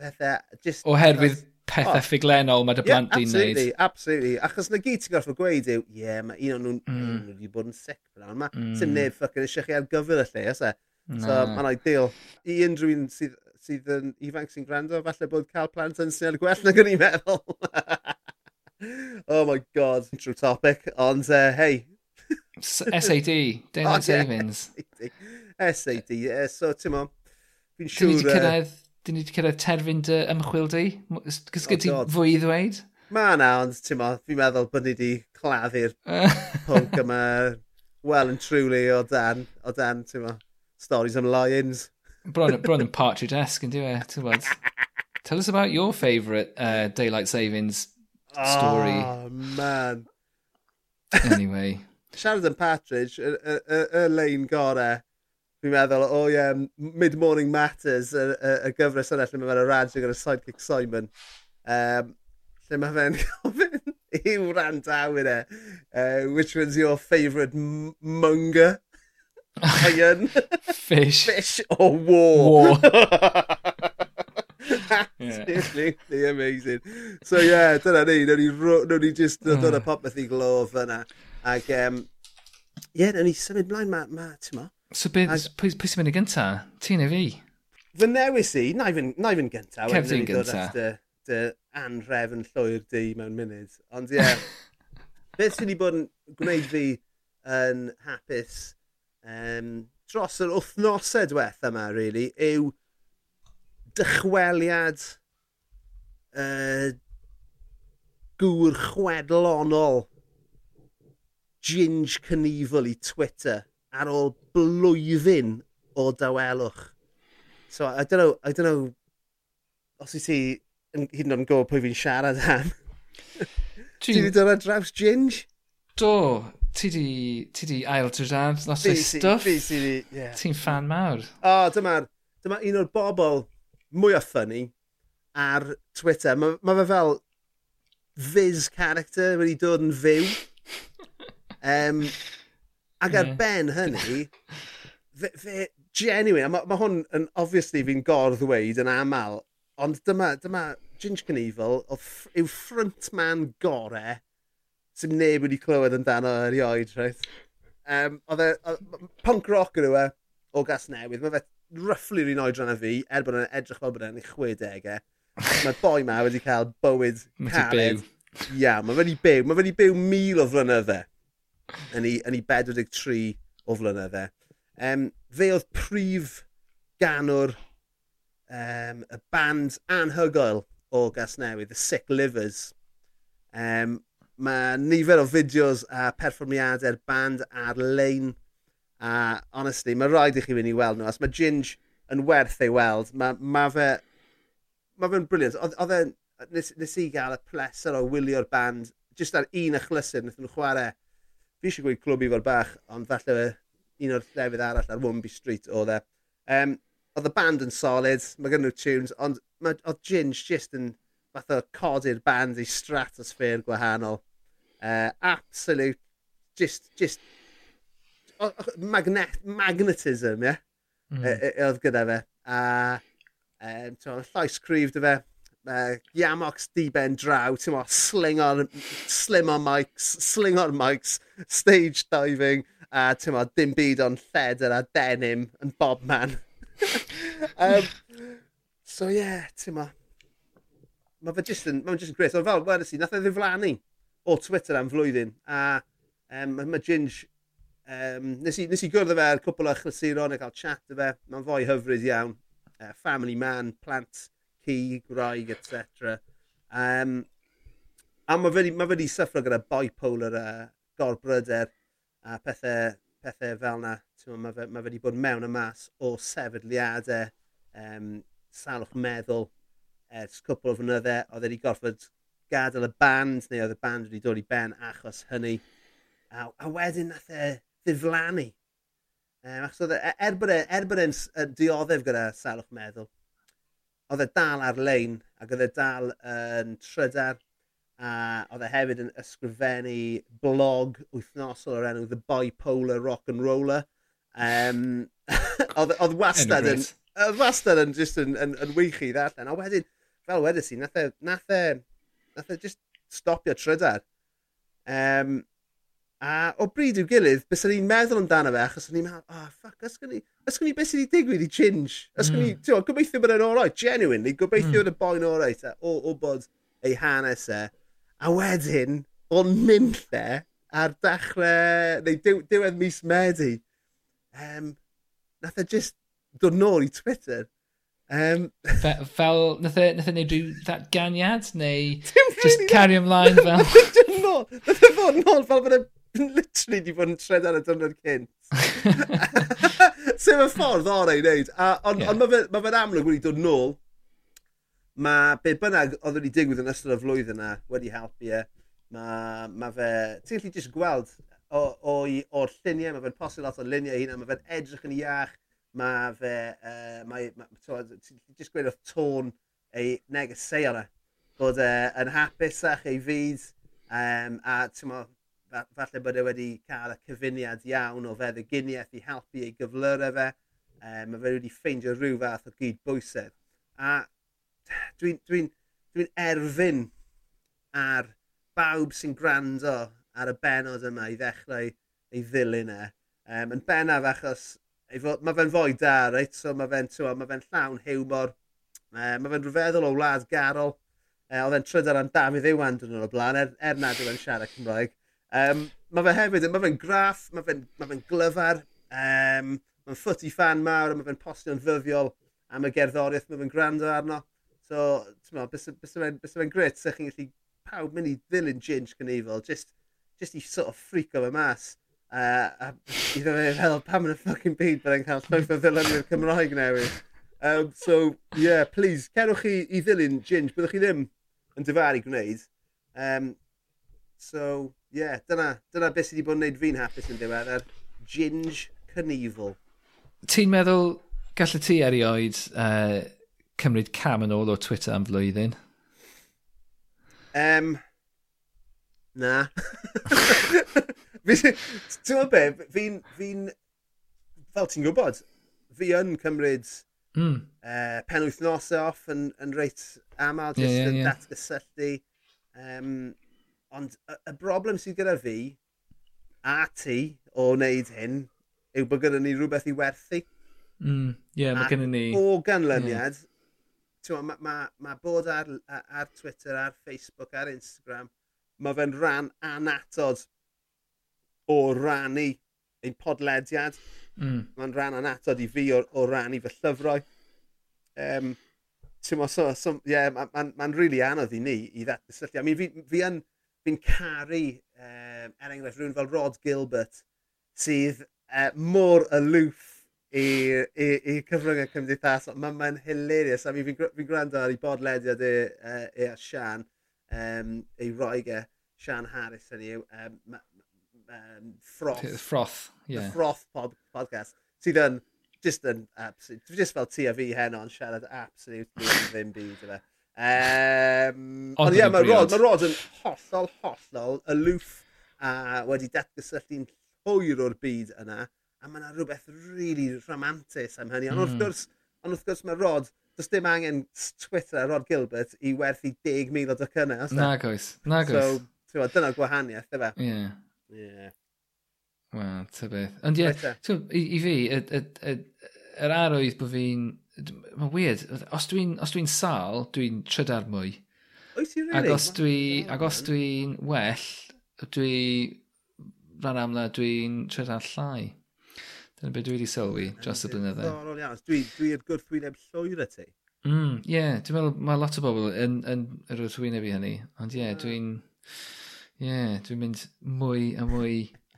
Speaker 2: pethau. Just,
Speaker 1: Oherwydd pethau
Speaker 2: oh.
Speaker 1: ffuglenol mae dy blant yeah,
Speaker 2: di'n
Speaker 1: neud.
Speaker 2: Absolutely, Achos na gyd ti'n gorfod gweud yw, ie, yeah, mae un o'n nhw'n
Speaker 1: mm.
Speaker 2: wedi bod yn sic. Mae
Speaker 1: mm.
Speaker 2: sy'n neb ffocin eisiau chi ar gyfer y lle, ysau. No. So, mae'n ideal. I unrhyw un sydd, sydd yn ifanc sy'n gwrando, falle bod cael plant yn syniad gwell nag o'n i'n meddwl. oh my god, intro topic. Ond, uh, hey.
Speaker 1: SAD, Daylight oh, Savings.
Speaker 2: SAD, SAD. Uh, so, ti'n mo,
Speaker 1: fi'n siŵr... Dwi wedi cyrraedd dyn ni wedi cyrraedd terfyn dy ymchwil di? Gysgu ti fwy i ddweud?
Speaker 2: Ma na, ond ti'n mo, fi'n meddwl bod ni wedi claddu'r pwnc yma well and truly o dan, o dan, ti'n mo, stories am lions.
Speaker 1: Bron, bron yn partridge-esque, yn diwe, ti'n bod. Tell us about your favourite uh, Daylight Savings story.
Speaker 2: Oh, man.
Speaker 1: Anyway.
Speaker 2: Siarad yn partridge, y lein gorau fi'n meddwl, o oh, ie, yeah, Mid-Morning Matters, y, y, y gyfres yna lle mae fe'n y radio gyda Sidekick Simon. Um, lle mae fe'n gofyn i'w rand awyr e, uh, which one's your favourite munger? Iron?
Speaker 1: Fish.
Speaker 2: Fish or war? War. Absolutely yeah. amazing. So yeah, dyna ni, nawn ni, nawn ni just dod hmm. o'n popeth i glof yna. Ac um, ie, yeah, nawn ni symud mlaen, ma, ma, ti'n ma,
Speaker 1: So beth, pwy, sy'n mynd i gynta? Ti neu fi?
Speaker 2: Fy newis i, na i fynd gynta.
Speaker 1: Cef ti'n gynta.
Speaker 2: Dy, dy anref yn llwyr di mewn munud. Ond ie, yeah, beth sy'n i bod yn gwneud fi yn hapus um, dros yr wythnosau diwetha yma, really, yw dychweliad uh, gŵr chwedlonol ginge cynifol i Twitter ar ôl blwyddyn o dawelwch. So I don't know, I don't know os i ti hyd yn oed yn gwybod pwy fi'n siarad am. ti wedi dod ar draws Ginge?
Speaker 1: Do, ti di, ti di ail drwydan, lot o'i stuff. Yeah. Ti'n fan mawr.
Speaker 2: O, oh, dyma, dyma un o'r bobl mwy o ffynnu ar Twitter. Mae ma fe fel Viz character wedi dod yn fyw. um, Ac ar ben hynny, fe, fe genuine, mae ma hwn yn obviously fi'n gordd ddweud yn aml, ond dyma, dyma Ginge Knievel yw frontman gore sy'n neb wedi clywed amdano erioed, reit? Um, oedd e, punk rock yn yw e, o gas newydd, mae fe rufflu rhywun oedran a fi, er bod yn edrych fel bod e'n 60au. Mae'r boi ma wedi cael bywyd caled. Ia, mae wedi byw. Mae wedi byw mil o flynyddau yn ei, yn ei 43 o flynydde. Um, fe oedd prif ganwr um, y band anhygoel o Gasnewydd, The Sick Livers. Um, mae nifer o fideos a perfformiadau'r band ar-lein a honestly, mae rhaid i chi fynd i weld nhw. Os mae Ginge yn werth ei weld, mae ma fe... Mae fe'n briliant. Oedd e... Nes, nes i gael y pleser o wylio'r band just ar un achlysur, wnaethon nhw chwarae fi eisiau gweud clwb i fel bach, ond falle un o'r llefydd arall ar Wombi Street oedd e. Um, oedd y band yn solid, mae gen nhw tunes, ond oedd Ginge just yn fath o codi'r band i stratosphere gwahanol. Uh, absolute, just, just, magnet, magnetism, ie? Yeah? Mm. Oedd gyda fe. A, um, llais cryf dy fe uh, Yamox diben draw, ti'n mo, slim on mics, sling on mics, stage diving, a uh, ti'n mo, dim byd o'n lleder a denim yn bob man. um, so ie, yeah, ti'n mo, mae fe jyst yn, mae'n jyst yn gris. Ond fel, wedys i, nath e ddiflannu o Twitter am flwyddyn, a um, mae Ginge Um, nes, i, nes i gwrdd fe ar cwpl o chlasuron a cael chat dy fe. Mae'n fwy hyfryd iawn. Uh, family man, plant ci, graig, etc. Um, a mae fe wedi syffro gyda bipolar a uh, gorbryder a pethau, pethau fel yna. Mae fe, ma fe wedi bod mewn y mas o sefydliadau, um, salwch meddwl, ers cwpl o fynydde, oedd wedi gorfod gadael y band, neu oedd y band wedi dod i ben achos hynny. A, a wedyn nath e ddiflannu. Um, achos oedd e, e-, er e, er bod e'n dioddef gyda salwch meddwl, oedd e dal ar-lein ac oedd e dal yn trydar a oedd e hefyd yn ysgrifennu blog wythnosol o'r enw The Bipolar Rock and Roller. Um, oedd wastad yn... Oedd wastad yn just yn, yn, yn wych i ddarllen. A wedyn, fel wedys i, nath e, nath e, nath e just stopio trydar. Um, A o bryd i'w gilydd, bys o'n i'n meddwl amdano fe, achos o'n i'n meddwl, oh, fuck, ysgwn ni, ysgwn ni beth sydd wedi digwydd i Ginge? Ysgwn mm. ti'n gwybod, gobeithio bod e'n orau, genuinely, gobeithio bod mm. y boi'n orau, o, o bod ei hanes e. A wedyn, o'n mynd lle, ar dechrau, neu diw, diwedd mis Medi, um, nath e just dod nôl i Twitter. Um,
Speaker 1: Fe, fel, nath e, nath e neud rhyw ddatganiad, neu just
Speaker 2: really
Speaker 1: carry ymlaen
Speaker 2: e fel... Nath e fod nôl fel bod e literally di bod yn tred ar y dyrnod cynt. Sef y ffordd o'r ei wneud. Uh, Ond yeah. mae fe'n ma fe amlwg wedi dod nôl. Mae be bynnag oedd wedi digwydd yn ystod y flwyddyn yna wedi helpu e. Mae ma fe... Ti'n gallu jyst gweld o'r lluniau, mae fe'n posib lot o luniau hynna, mae fe'n edrych yn iach. Mae fe... Uh, mae, ma, ti'n jyst gweud o'r tôn ei negeseuon yna. Bod e, yn hapusach ei fyd. Um, a ti'n falle bod e wedi cael y cyfuniad iawn o feddyginiaeth i helpu ei gyflyrau fe. E, mae fe wedi ffeindio rhyw fath o gydbwysedd. A dwi'n dwi, dwi, dwi erfyn ar bawb sy'n gwrando ar y benod yma i ddechrau ei ddilyn e. Um, yn bennaf achos mae fe'n fwy da, reit? So mae fe'n ma fe llawn hiwmor. Uh, mae fe'n rhyfeddol o wlad garol. Uh, Oedd e'n trydar am Dafydd Iwan dyn nhw'n o blaen, er, er nad yw e'n siarad Cymraeg. Um, mae fe hefyd, mae fe'n graff, mae fe'n ma fe glyfar, um, mae'n ffwti fan mawr, mae fe'n postio'n ddyddiol am y gerddoriaeth, mae fe'n gwrando arno. So, ti'n meddwl, bys fe'n grit, sa'ch chi'n gallu pawb mynd i ddilyn Ginge Cynifol, just, just i sort of ffrico fe mas. Uh, a iddo fe fel, pam yn y ffucking byd byddai'n cael llwyth o ddilynwyr Cymraeg newydd. Um, so, yeah, please, cerwch chi i ddilyn Ginge, byddwch chi ddim yn dyfaru gwneud. Um, So, ie, yeah, dyna, dyna beth sydd wedi bod yn gwneud fi'n hapus yn diweddar. Ginge Cynifol.
Speaker 1: Ti'n meddwl gallai ti erioed uh, cymryd cam yn ôl o Twitter am flwyddyn?
Speaker 2: Um, na. Ti'n meddwl be, fi'n, fi fel ti'n gwybod, fi yn cymryd
Speaker 1: mm.
Speaker 2: uh, penwythnosau off yn, yn reit aml,
Speaker 1: yeah,
Speaker 2: just
Speaker 1: yeah,
Speaker 2: yn
Speaker 1: yeah.
Speaker 2: datgysylltu. Um, Ond y, y broblem sydd gyda fi a ti o wneud hyn yw bod gyda ni rhywbeth i werthu.
Speaker 1: Mm, yeah, mae gennym ni...
Speaker 2: O ganlyniad, yeah. mae ma, ma bod ar, ar Twitter, ar Facebook, ar Instagram, mae fe'n rhan anatod o rannu ein podlediad.
Speaker 1: Mm.
Speaker 2: Mae'n rhan anatod i fi o, o rannu fy llyfrau. Um, Ti'n so, so, yeah, mae'n ma, ma, ma really anodd i ni i ddatgysylltu. I mean, fi, fi yn fi'n caru, um, er enghraifft, rhywun fel Rod Gilbert, sydd uh, mor aloof i cyfryngau cymdeithasol. Mae'n ma, hilarious. I mean, fi'n fi gwrando ar ei bodlediad e, uh, e a Sian, um, ehm, ei roigau, Sian Harris yn i'w, um, ehm, ma, um, Froth.
Speaker 1: Froth,
Speaker 2: yeah.
Speaker 1: Yeah.
Speaker 2: Froth pod, podcast. Sydd yn, just yn, absolute, just fel ti a fi heno yn siarad absolutely ddim byd yma. Um,
Speaker 1: ond
Speaker 2: ie, mae Rod, ma Rod yn hollol, hollol aloof a wedi datgysylltu'n llwyr o'r byd yna. A mae yna rhywbeth really romantis am hynny. Ond mm. wrth
Speaker 1: hmm.
Speaker 2: gwrs, ond wrth gwrs mae Rod, does dim angen Twitter a Rod Gilbert i werthu 10,000 o docynnau.
Speaker 1: Nag oes, nag oes.
Speaker 2: So, dyna'r gwahaniaeth, dyfa. Ie.
Speaker 1: Yeah.
Speaker 2: Yeah.
Speaker 1: Wel, ty beth. Ond ie, yeah, i, i fi, yr arwydd bod fi'n Mae'n weird. Os dwi'n os dwi'n sal, dwi'n trydar mwy.
Speaker 2: Oes ti really?
Speaker 1: Ac os dwi'n
Speaker 2: wow.
Speaker 1: dwi'n well, dwi... Rhan amla, dwi'n trydar llai. Dyna beth dwi wedi sylwi dros y blynyddoedd.
Speaker 2: Ddiddorol iawn. Dwi'n dwi gwrthwyneb llwyr y ti.
Speaker 1: Mm, ie, yeah, dwi'n meddwl mae lot o bobl yn, yn yr wrthwyneb i hynny. Ond ie, yeah, dwi'n... Ie, yeah, dwi'n mynd mwy a mwy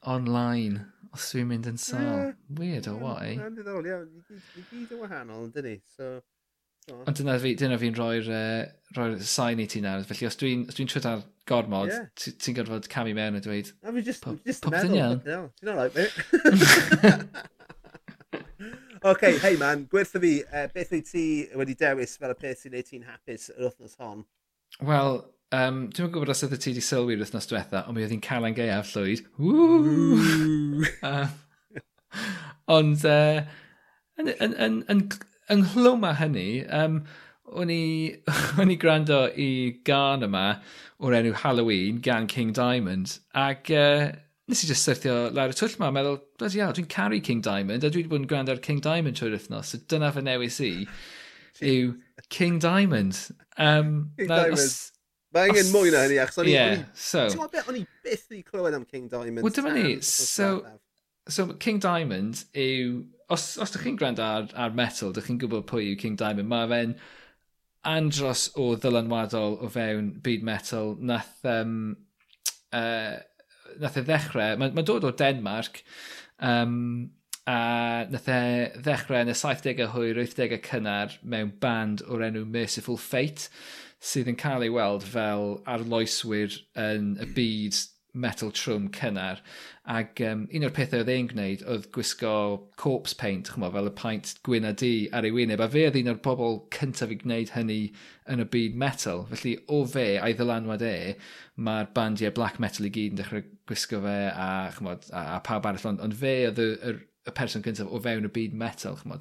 Speaker 1: online os dwi'n mynd yn sal.
Speaker 2: sâl.
Speaker 1: Weird oh, o wai.
Speaker 2: Mae'n ddiddorol iawn, i gyd yn wahanol yn dyn so...
Speaker 1: Ond dyna fi, dyna fi'n rhoi'r uh, rhoi sain i ti nawr. Felly os dwi'n dwi trwy'n ar gormod, yeah. ti'n gorfod camu mewn a dweud...
Speaker 2: A fi just, just meddwl.
Speaker 1: Iawn.
Speaker 2: Ti'n alright, mate. OK, hei man, gwertha fi, uh, beth wyt ti wedi dewis fel y peth sy'n neud ti'n hapus yr wythnos hon?
Speaker 1: Wel, Um, Dwi'n gwybod os ydy ti wedi sylwi yr wythnos diwetha, ond mi oedd hi'n cael ein gaeaf llwyd. uh, ond uh, yn, yn, yn, yn, ynghlwm â hynny, um, o'n i, o'n i gwrando i gan yma o'r enw Halloween gan King Diamond ac uh, nes i just syrthio lawr y twll yma, a meddwl, bloody hell, dwi'n caru King Diamond a dwi wedi bod yn gwrando ar King Diamond trwy'r wythnos so dyna fy newis i yw King Diamond. Um,
Speaker 2: King
Speaker 1: na,
Speaker 2: Diamond.
Speaker 1: Os,
Speaker 2: Mae angen mwy na hynny, achos o'n i...
Speaker 1: Yeah, so...
Speaker 2: Ti'n gwybod beth, o'n i byth i clywed am King Diamond.
Speaker 1: Wel, dyma ni. So, so King Diamond yw... Os, os ydych chi'n gwrando ar, ar metal, ydych chi'n gwybod pwy yw King Diamond, mae fe'n andros o ddylanwadol o fewn byd metal. Nath, um, uh, nath e ddechrau, mae'n ma dod o Denmark, um, a nath e ddechrau yn y 70au hwyr, 80au cynnar mewn band o'r enw Merciful Fate sydd yn cael ei weld fel arloeswyr yn y byd metal trwm cynnar. Ac um, un o'r pethau oedd e'n gwneud oedd gwisgo corpse paint, chmo, fel y paint gwyn a di ar ei wyneb. A fe oedd un o'r bobl cyntaf i gwneud hynny yn y byd metal. Felly o fe a'i ddylanwad e, mae'r bandiau black metal i gyd yn dechrau gwisgo fe a, chmo, a, a pawb arall. Ond, ond fe oedd y, y, y person cyntaf o fewn y byd metal, chmo.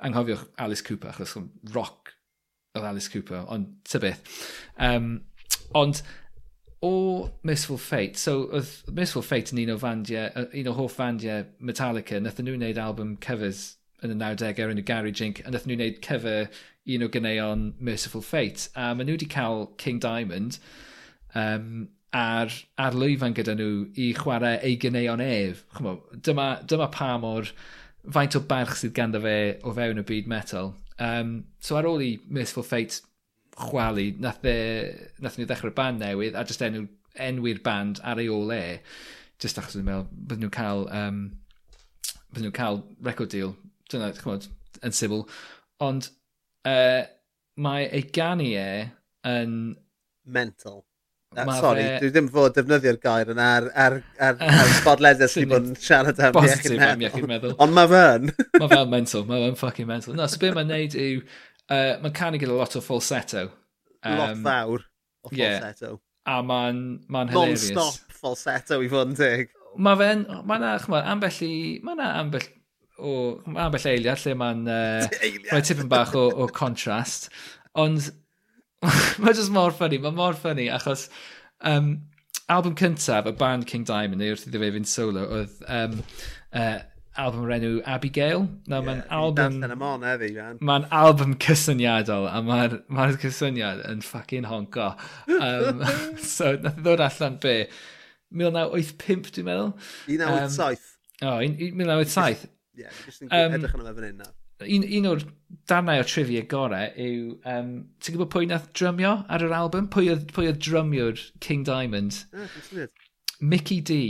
Speaker 1: Anghofiwch Alice Cooper, achos rock oedd Alice Cooper, ond ty beth. Um, ond o Missful Fate, so oedd Missful Fate yn un o fandiau, un o hoff fandiau Metallica, nath nhw wneud album covers yn y 90au yn y Gary Jink, a nath nhw wneud cover un o ganeuon Merciful Fate. A maen nhw wedi cael King Diamond um, ar, ar lwyfan gyda nhw i chwarae ei ganeuon ef. Chymod, dyma, dyma pa mor faint o barch sydd ganddo fe o fewn y byd metal. Um, so ar ôl i Merciful Fate chwalu, nath, e, nath ni ddechrau band newydd a just enw, enwi'r band ar ei ôl e. Just achos nhw'n meddwl, bydden nhw'n cael, um, bydden nhw'n cael record deal. Dyna, chymod, yn sibl. Ond uh, mae ei ganu e yn...
Speaker 2: Mental.
Speaker 1: Ma
Speaker 2: Sorry,
Speaker 1: fe...
Speaker 2: dwi ddim fod defnyddio'r gair yna ar, ar, ar, ar bodledau sy'n bod yn siarad am iechyd
Speaker 1: meddwl. Iechyd meddwl.
Speaker 2: Ond mae fe'n.
Speaker 1: mae fe'n mental, mae fe'n fucking mental. No, so beth mae'n neud yw, uh, mae'n canu gyda lot o falsetto.
Speaker 2: Um, lot fawr o falsetto.
Speaker 1: Yeah, a mae'n ma hilarious.
Speaker 2: Non-stop falsetto i fod yn dig.
Speaker 1: Mae fe'n, mae na, chymod, ambell i, mae na ambell o, ambell eiliad lle mae'n uh, mae tipyn bach o, o contrast. Ond mae jyst mor ffynnu, mae mor ffynnu, achos um, album cyntaf, y band King Diamond, neu wrth iddo fe fynd solo, oedd um, uh, album o'r enw Abigail. No, yeah, mae'n album...
Speaker 2: Yn amon heddi, man.
Speaker 1: Mae'n album cysyniadol, a mae'r ma, cysyniad yn ffucking honco. Um, so, nath ddod allan be? 1985, dwi'n meddwl?
Speaker 2: 1987.
Speaker 1: Um, o, oh, 1987.
Speaker 2: Yeah, jyst yn
Speaker 1: um,
Speaker 2: edrych yn yma fan hyn na
Speaker 1: un, un o'r darnau o trivia gorau yw... Um, ti'n gwybod pwy nath drymio ar yr album? Pwy oedd, pwy oedd drymiwr King Diamond? Mickey D,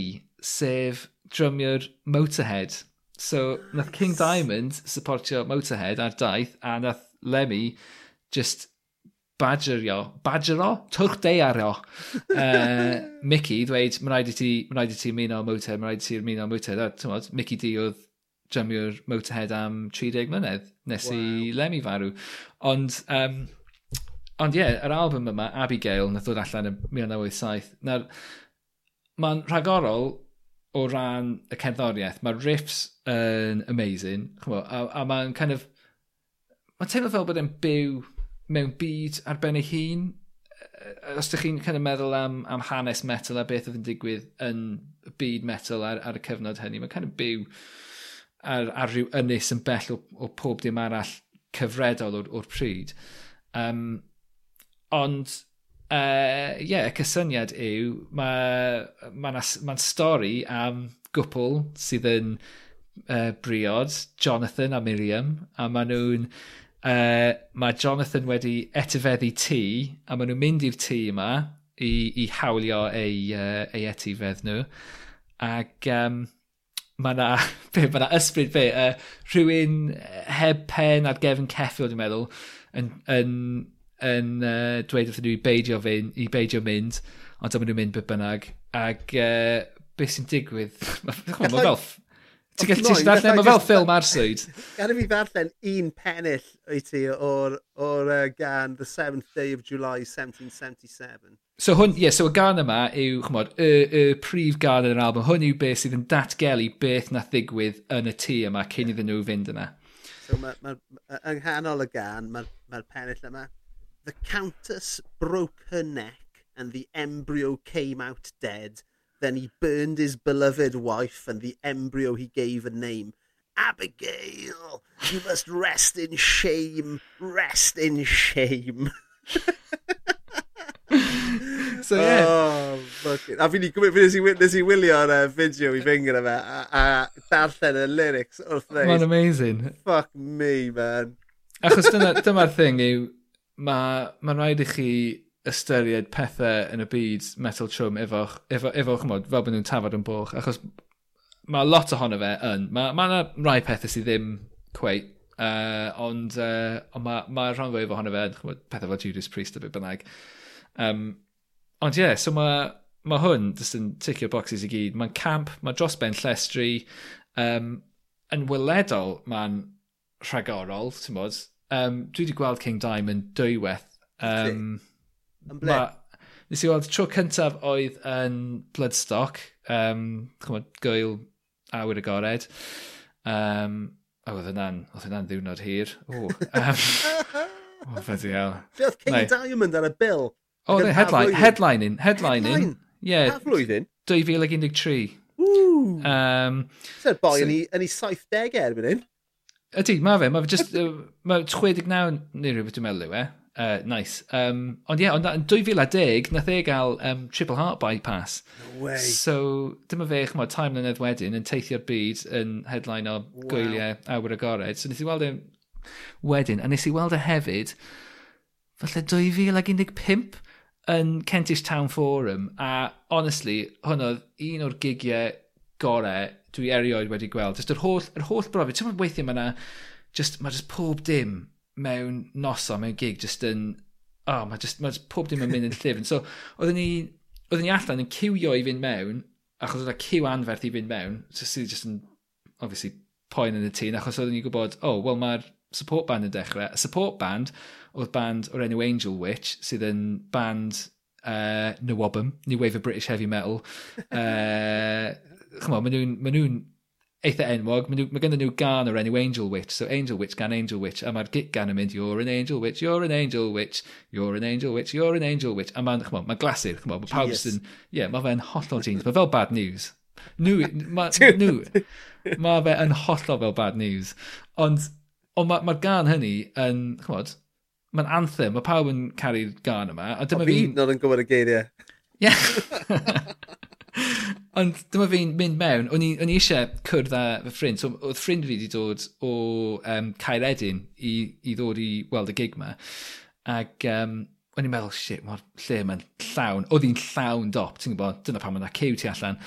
Speaker 1: sef drymiwr Motorhead. So, nath King Diamond supportio Motorhead ar daith, a nath Lemmy just badgerio, badgero, twrchdeiario uh, Mickey ddweud, mae'n rhaid i ti, mae'n rhaid i ti ymuno Motorhead, mae'n rhaid i ti ymuno Motorhead, a tymod, Mickey D oedd drymio'r Motorhead am 30 mlynedd nes wow. i Lemmy farw. Ond, um, ond ie, yeah, yr album yma, Abigail, nath ddod allan yn 1987. Nawr, mae'n rhagorol o ran y cerddoriaeth. Mae'r riffs yn amazing, chymod, a, a mae'n kind of... Mae'n teimlo fel bod e'n byw mewn byd ar ben ei hun. Os ydych chi'n kind of meddwl am, am hanes metal a beth oedd yn digwydd yn byd metal ar, ar y cyfnod hynny, mae'n kind of byw ar, ar ryw ynys yn bell o, o pob dim arall cyfredol o'r, or pryd. Um, ond, ie, uh, yeah, y cysyniad yw, mae'n ma, ma, ma stori am gwpl sydd yn uh, briod, Jonathan a Miriam, a maen nhw'n... Uh, mae Jonathan wedi etifeddu tŷ, a maen nhw'n mynd i'r tŷ yma i, i hawlio ei, uh, ei etifedd nhw. Ac um, mae yna, be, mae yna ysbryd be, uh, rhywun heb pen ar gefn ceffil, dwi'n meddwl, yn, yn, yn uh, dweud wrthyn nhw i beidio, fynd, i beidio mynd, ond dyma nhw'n mynd be bynnag, ac uh, beth sy'n digwydd, mae fel... Ti'n gallu ti'n darllen, mae fel ffilm arswyd.
Speaker 2: Gan i fi ddarllen un pennill o'i ti o'r, or, uh, gan The Seventh Day of July 1777.
Speaker 1: So hwn, ie, yeah, so y gan yma yw, chmod, y, y prif gan yn yr album. Hwn yw beth sydd yn datgelu beth na ddigwydd yn y tŷ yma cyn iddyn nhw fynd yna.
Speaker 2: So mae, ma, yng nghanol y gan, mae'r ma pennill yma. The Countess broke her neck and the embryo came out dead. Then he burned his beloved wife and the embryo he gave a name. Abigail, you must rest in shame, rest in shame.
Speaker 1: so ie.
Speaker 2: Oh, fucking. A fi ni gwybod, nes i wylio'r uh, fideo i fyng gyda fe, a, a darllen y lyrics wrth
Speaker 1: ddeis.
Speaker 2: Mae'n
Speaker 1: amazing.
Speaker 2: Fuck me, man.
Speaker 1: Achos dyma'r thing yw, mae'n ma rhaid i chi ystyried pethau yn y byd metal trwm efo'ch, efo, efo, chymod, fel bod nhw'n tafod yn boch, achos mae lot ohono fe yn, mae ma yna rai pethau sydd ddim cweit, uh, ond, uh, ond mae ma rhan fwyaf ohono fe yn, chymod, pethau fel Judas Priest a beth bynnag. Um, Ond ie, yeah, so mae ma hwn jyst yn ticio boxes i gyd. Mae'n camp, mae dros ben llestri. Um, yn weledol, mae'n rhagorol, ti'n bod. Um, dwi wedi gweld King Diamond dwywaith. Um,
Speaker 2: Yn ble?
Speaker 1: Ma, nes i weld tro cyntaf oedd yn Bloodstock, um, chymod, gwyl awyr agored. Um, o, oedd hwnna'n, oedd hwnna'n ddiwrnod hir. O, um, o, fyddi
Speaker 2: hel. oedd King
Speaker 1: Neu.
Speaker 2: Diamond ar y bil?
Speaker 1: Oedd
Speaker 2: e
Speaker 1: headline,
Speaker 2: headline
Speaker 1: headlining. headline,
Speaker 2: headline.
Speaker 1: in.
Speaker 2: Yeah, pa flwyddyn?
Speaker 1: 2013.
Speaker 2: Woo!
Speaker 1: Um,
Speaker 2: Sa'r so, boi
Speaker 1: so,
Speaker 2: yn ei 70 erbyn hyn.
Speaker 1: Ydy, mae fe. Mae fe just... Uh, mae 69 neu rhywbeth dwi'n meddwl yw e. Uh, nice. Um, ond ie, yeah, ond yn 2010, nath e gael um, triple heart bypass.
Speaker 2: No way.
Speaker 1: So, dyma fe, chymod, time mlynedd wedyn, yn teithio'r byd yn headline o
Speaker 2: wow.
Speaker 1: gwyliau awyr agored. So, nes i weld e wedyn, a nes i weld e hefyd, falle 2015 yn Kentish Town Forum a honestly hwn oedd un o'r gigiau gorau dwi erioed wedi gweld. Just yr holl, yr holl brofi. Ti'n meddwl weithiau mae yna, just, mae just pob dim mewn noson, mewn gig, just yn, oh, mae just, mae just pob dim yn mynd yn llyfn. So, oedden ni, oedden ni allan yn cywio i fynd mewn, achos oedd yna cyw anferth i fynd mewn, so sydd just yn, obviously, poen yn y tîn, achos oedden ni'n gwybod, oh, wel, mae'r support band yn dechrau. Y support band oedd band o'r enw Angel Witch, sydd yn band uh, Nawabam, New Wave of British Heavy Metal. Uh, chymod, maen nhw'n ma nhw eitha enwog. Mae ma gennyn nhw gan o'r enw Angel Witch. So Angel Witch gan Angel Witch. A mae'r git gan yn mynd, you're an Angel Witch, you're an Angel Witch, you're an Angel Witch, you're an Angel Witch. A mae'n, chymod, mae'n glasur, chymod, mae pawb yn, ie, yeah, mae fe'n hollol jeans. Mae fel bad news. Nw, mae, nw, mae fe yn hollol fel bad news. Ond, Ond mae'r ma, gan hynny yn, chwod, mae'n anthem. Mae pawb yn caru'r gan yma. A dyma
Speaker 2: fi...
Speaker 1: Fi'n
Speaker 2: Nod yn gwybod y geiriau.
Speaker 1: Ie. Ond dyma fi'n mynd mewn, o'n i, on i eisiau cwrdd â fy ffrind. So, oedd ffrind fi wedi dod o um, Caeredin i, i ddod i weld y gig ma. Ac um, o'n i'n meddwl, shit, mae'r lle ma'n llawn. Oedd hi'n llawn dop, ti'n gwybod, dyna pan mae'n cyw ti allan.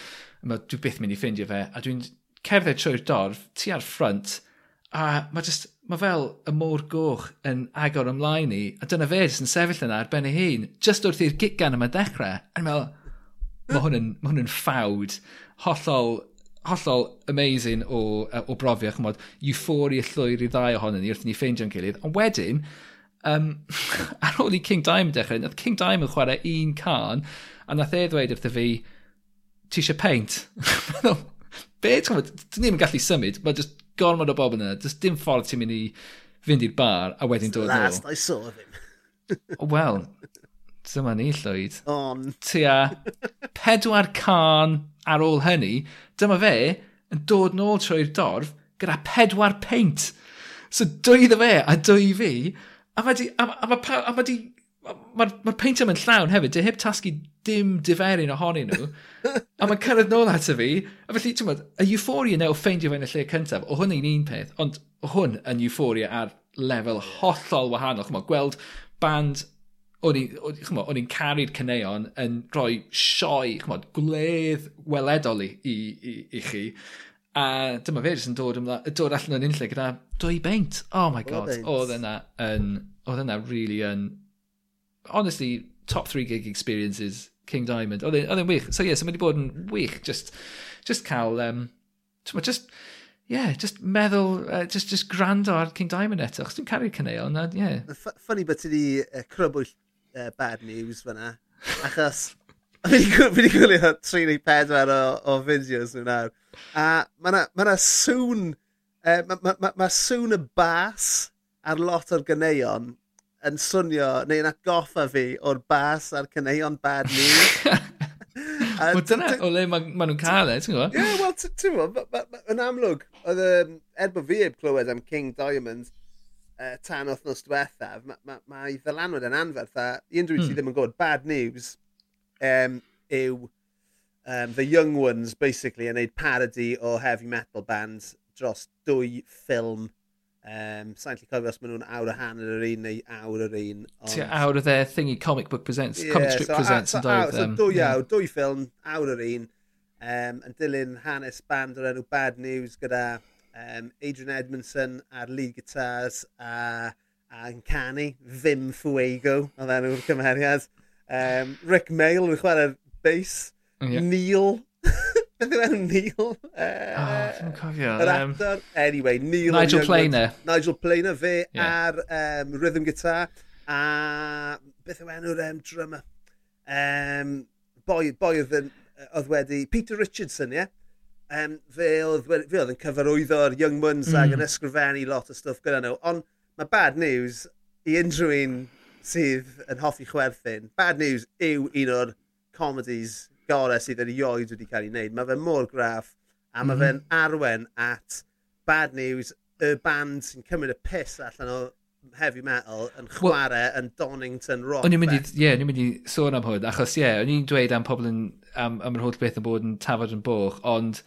Speaker 1: Ma, dwi byth mynd i ffeindio fe, a dwi'n cerdded trwy'r dorf, ti ar ffrant, a mae just mae fel y môr goch yn agor ymlaen i, a dyna fe jyst yn sefyll yna ar ben ei hun, jyst wrth i'r gigan yma dechrau, a a'n meddwl, mae hwn yn, ma hwn yn ffawd, hollol, hollol amazing o, o brofiad, chymod, euphoria llwyr i ddau ohonyn ni wrth i ni ffeindio'n gilydd, ond wedyn, um, ar ôl i King Diamond dechrau, nath King Diamond chwarae un can, a nath e ddweud wrtho fi, ti eisiau paint? be? Ti'n gwybod, dyn ni'n gallu symud, mae just gormod o bobl yna. Does dim ffordd ti'n mynd i fynd i'r bar a wedyn dod nôl.
Speaker 2: Last I saw of him.
Speaker 1: Wel, dyma ni llwyd.
Speaker 2: On.
Speaker 1: Tua pedwar can ar ôl hynny, dyma fe yn dod nôl trwy'r dorf gyda pedwar peint. So dwy iddo e fe a dwy fi, a mae di, a, a, a, a, a, a, a, a, a, mae'r ma peintiau yn llawn hefyd. dy heb tasgu dim diferyn ohonyn nhw. a mae'n cyrraedd nôl ato fi. A felly, ti'n bod, y euphoria na o ffeindio fe yn y lle cyntaf, o hwn ein un peth, ond o hwn yn euphoria ar lefel hollol wahanol. Chymod, gweld band o'n i'n caru'r cyneuon yn rhoi sioe, chymod, gwledd weledol i, i, i, i chi. A dyma fe jyst yn dod, ymla, dod allan o'n unlle gyda dwy beint. Oh my god, oedd yna yn, oedd yna really yn honestly, top three gig experiences, King Diamond. Oedd e'n wych. So yeah, so mae wedi bod yn wych. Just, just cael, um, just, yeah, just meddwl, uh, just, just gwrando ar King Diamond eto. Chos dwi'n caru'r cyneuon, a yeah.
Speaker 2: F funny bod ti wedi uh, crybwyll uh, bad news fyna. Achos, fi wedi gwylio 3 neu 4 o, o fideos nhw nawr. A mae yna ma sŵn, uh, mae ma, ma, ma sŵn y bas ar lot o'r gyneuon yn swnio neu'n atgoffa fi o'r bas a'r caneuon bad news.
Speaker 1: Wel dyna o le maen ma nhw'n cael e, ti'n gwybod?
Speaker 2: Ie, yeah, wel, ti'n gwybod, yn amlwg, oedd um, er bod fi heb clywed am King Diamond uh, tan wythnos diwethaf, mae ma, ma ddylanwad yn anferth a un dwi
Speaker 1: hmm.
Speaker 2: ddim yn gwybod, bad news um, yw um, the young ones basically yn neud parody o heavy metal bands dros dwy ffilm Um, Sa'n lli cofio os maen nhw'n awr a hanner yr un neu awr yr un. Ond...
Speaker 1: Ti awr o dde thingy Comic Book Presents, yeah, Comic Strip so, Presents.
Speaker 2: so,
Speaker 1: so,
Speaker 2: so dwy awr, yeah. dwy ffilm, awr yr un, um, yn dilyn hanes band o'r enw Bad News gyda um, Adrian Edmondson ar lead guitars a, a yn canu Fim Fuego oedd enw'r cymeriad. Um, Rick Mail yn chwarae'r bass. Yeah. Neil beth yw enw Neil? Uh,
Speaker 1: oh, cofio.
Speaker 2: Yr um, actor. Anyway, Neil...
Speaker 1: Nigel Planer.
Speaker 2: Nigel Planer, fe yeah. ar um, rhythm guitar. A beth yw enw'r um, drummer? Um, boi, boi oedd, yn, oedd wedi... Peter Richardson, ie? Yeah? Um, fe oedd, fe oedd yn cyfarwyddo'r Young Muns mm. ag yn ysgrifennu lot o stwff gyda nhw. Ond mae bad news i unrhyw un sydd yn hoffi chwerthin. Bad news yw un o'r comedies gorau sydd erioed wedi cael ei wneud. Mae fe mor graff a mae mm -hmm. fe'n arwen at bad news y band sy'n cymryd y piss allan o heavy metal yn chwarae well, yn Donington Rock.
Speaker 1: O'n i'n mynd i, ie, yeah, o'n mynd i sôn am hwn, achos ie, yeah, o'n i'n dweud am pobl yn, am, am yr holl beth yn bod yn tafod yn boch, ond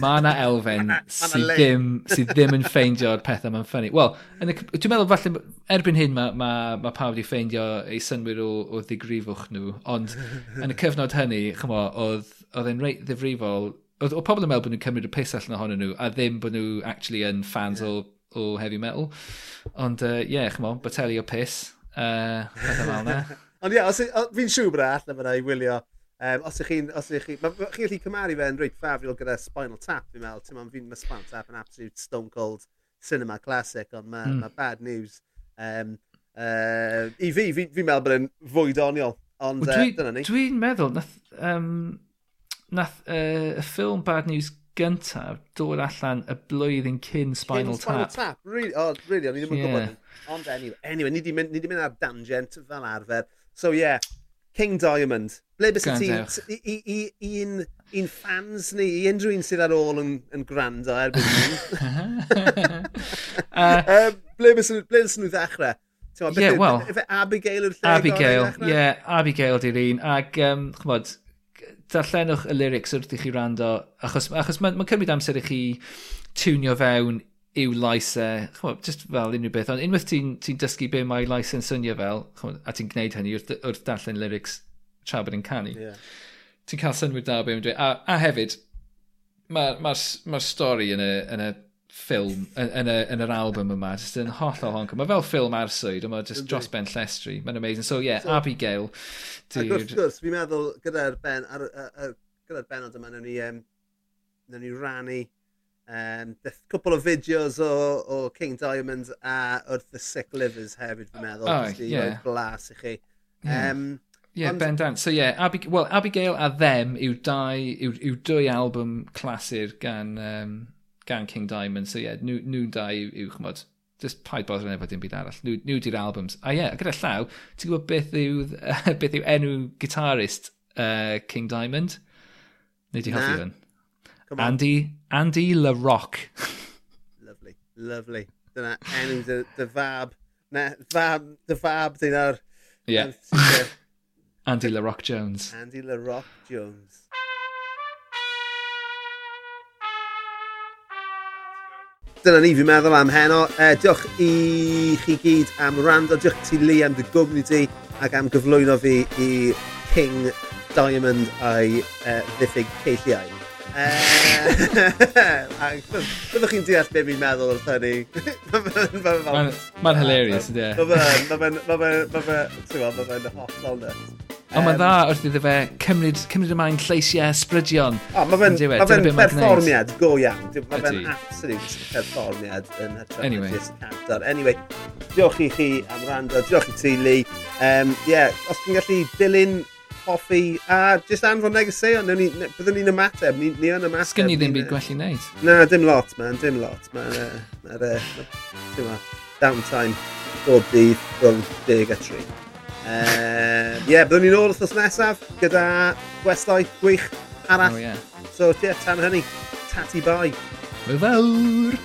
Speaker 1: Mae yna elfen sydd ddim, sy ddim yn ffeindio'r pethau mae'n ffynnu. Wel, dwi'n meddwl falle erbyn hyn mae ma, ma pawb wedi ffeindio eu synwyr o, o ddigrifwch nhw, ond yn y cyfnod hynny, chymo, oedd, oedd e'n reit ddifrifol, oedd, oedd pobl yn meddwl bod nhw'n cymryd y pus allan ohonyn nhw, a ddim bod nhw actually yn fans yeah. o, o heavy metal. Ond ie, uh, yeah, chymo, boteli o pus, uh, pethau fel yna.
Speaker 2: ond ie, yeah, fi'n siŵr bod e allan fyna i wylio Um, os ych chi'n... Os ych chi... Mae chi'n gallu cymaru fe'n reit ffafriol gyda Spinal Tap, fi'n meddwl. Ti'n fi'n mae Spinal Tap yn absolute stone cold cinema classic, ond mae mm. ma bad news. Um, uh, I fi, fi'n fi meddwl bod yn fwy doniol. Ond well, dwi, uh, dyna ni.
Speaker 1: Dwi'n meddwl, nath, um, nath uh, y ffilm Bad News gyntaf dod allan y blwyddyn cyn Spinal cyn Tap.
Speaker 2: Spinal Tap, really, oh, really, o'n i ddim yn yeah. gwybod. Ond anyway, anyway ni wedi mynd, mynd ar dangent fel arfer. So yeah, King Diamond, Ble bys ti un, un fans ni, i unrhyw un sydd ar ôl yn, yn gwrando erbyn hyn. uh, ble bys nhw ddechrau? Ie, yeah, wel. Efe Abigail yw'r lle
Speaker 1: Abigail, ie, yeah, Abigail di'r un. Ac, um, chmod, darllenwch y lyrics wrth i chi rando, achos, achos mae'n ma cymryd amser i chi tunio fewn i'w laisau, chmod, just fel unrhyw beth, ond unwaith ti'n ti dysgu be mae laisau yn swnio fel, chmod, a ti'n gwneud hynny wrth, wrth darllen lyrics tra bod yn canu. Yeah. Ti'n cael synwyr da be yn dweud. A, a hefyd, mae'r ma, ma, ma stori yn y, yn y ffilm, yn, yn, yn yr album yma, jyst yn holl o honco. Mae fel ffilm arswyd, ond mae jyst dros Ben Llestri. Mae'n amazing. So, yeah, so, Abigail. Dude.
Speaker 2: Ac wrth gwrs, fi'n meddwl gyda'r ben, ar, ar, ar, gyda'r benod yma, nawn ni, um, nawn ni rannu um, cwpl o fideos o, o King Diamond a wrth The Sick Livers hefyd, fi'n meddwl. Oh, yeah. blas i chi.
Speaker 1: Um. Ie, yeah, bendant. So yeah, Abig well, Abigail a Them yw dau, yw, yw dwy album clasur gan, um, gan King Diamond. So yeah, nhw, nhw dau yw, yw chmod, just paid bodol yn efo dim byd arall. Nhw, nhw di'r albums. A yeah, gyda llaw, ti'n gwybod beth yw, uh, beth yw enw gitarist uh, King Diamond? Neu di hoffi hwn? Andy, Andy La Rock.
Speaker 2: lovely, lovely. Dyna enw dy, dy fab. Na, fab, dy fab, dyna'r...
Speaker 1: Yeah. Andy LaRock Jones.
Speaker 2: Andy LaRock Jones. Dyna ni fi'n meddwl am heno. Uh, diolch i chi gyd am rando. Diolch ti Lee am dy gwmni di ac am gyflwyno fi i King Diamond a'i uh, ddiffyg ceilliau. E, byddwch chi'n deall beth fi'n meddwl wrth hynny.
Speaker 1: Mae'n hilarious, ydy
Speaker 2: e. Mae hollol nuts.
Speaker 1: Ond mae'n dda wrth iddo fe cymryd, cymryd ymlaen lleisiau sbrydion.
Speaker 2: O, mae fe'n ma fe go iawn. Mae fe'n absolute perfformiad yn hytrach anyway. just. Anyway, diolch i chi am rando, diolch i ti, Lee. Um, yeah, os ti'n gallu dilyn hoffi a just anfon negeseuon, ni, byddwn ni'n ymateb, ni, ni yn ymateb.
Speaker 1: Sgyn ni ddim byd gwell i wneud.
Speaker 2: Na, dim lot, man, dim lot. Mae'n ma, uh, ma, uh, ma, downtime bob dydd rhwng 10 a Uh, Ie, yeah, byddwn ni'n ôl wrthnos nesaf gyda gwestai gwych arall. Oh, yeah. So, ie, yeah, tan hynny, tati bai.
Speaker 1: Fy fawr!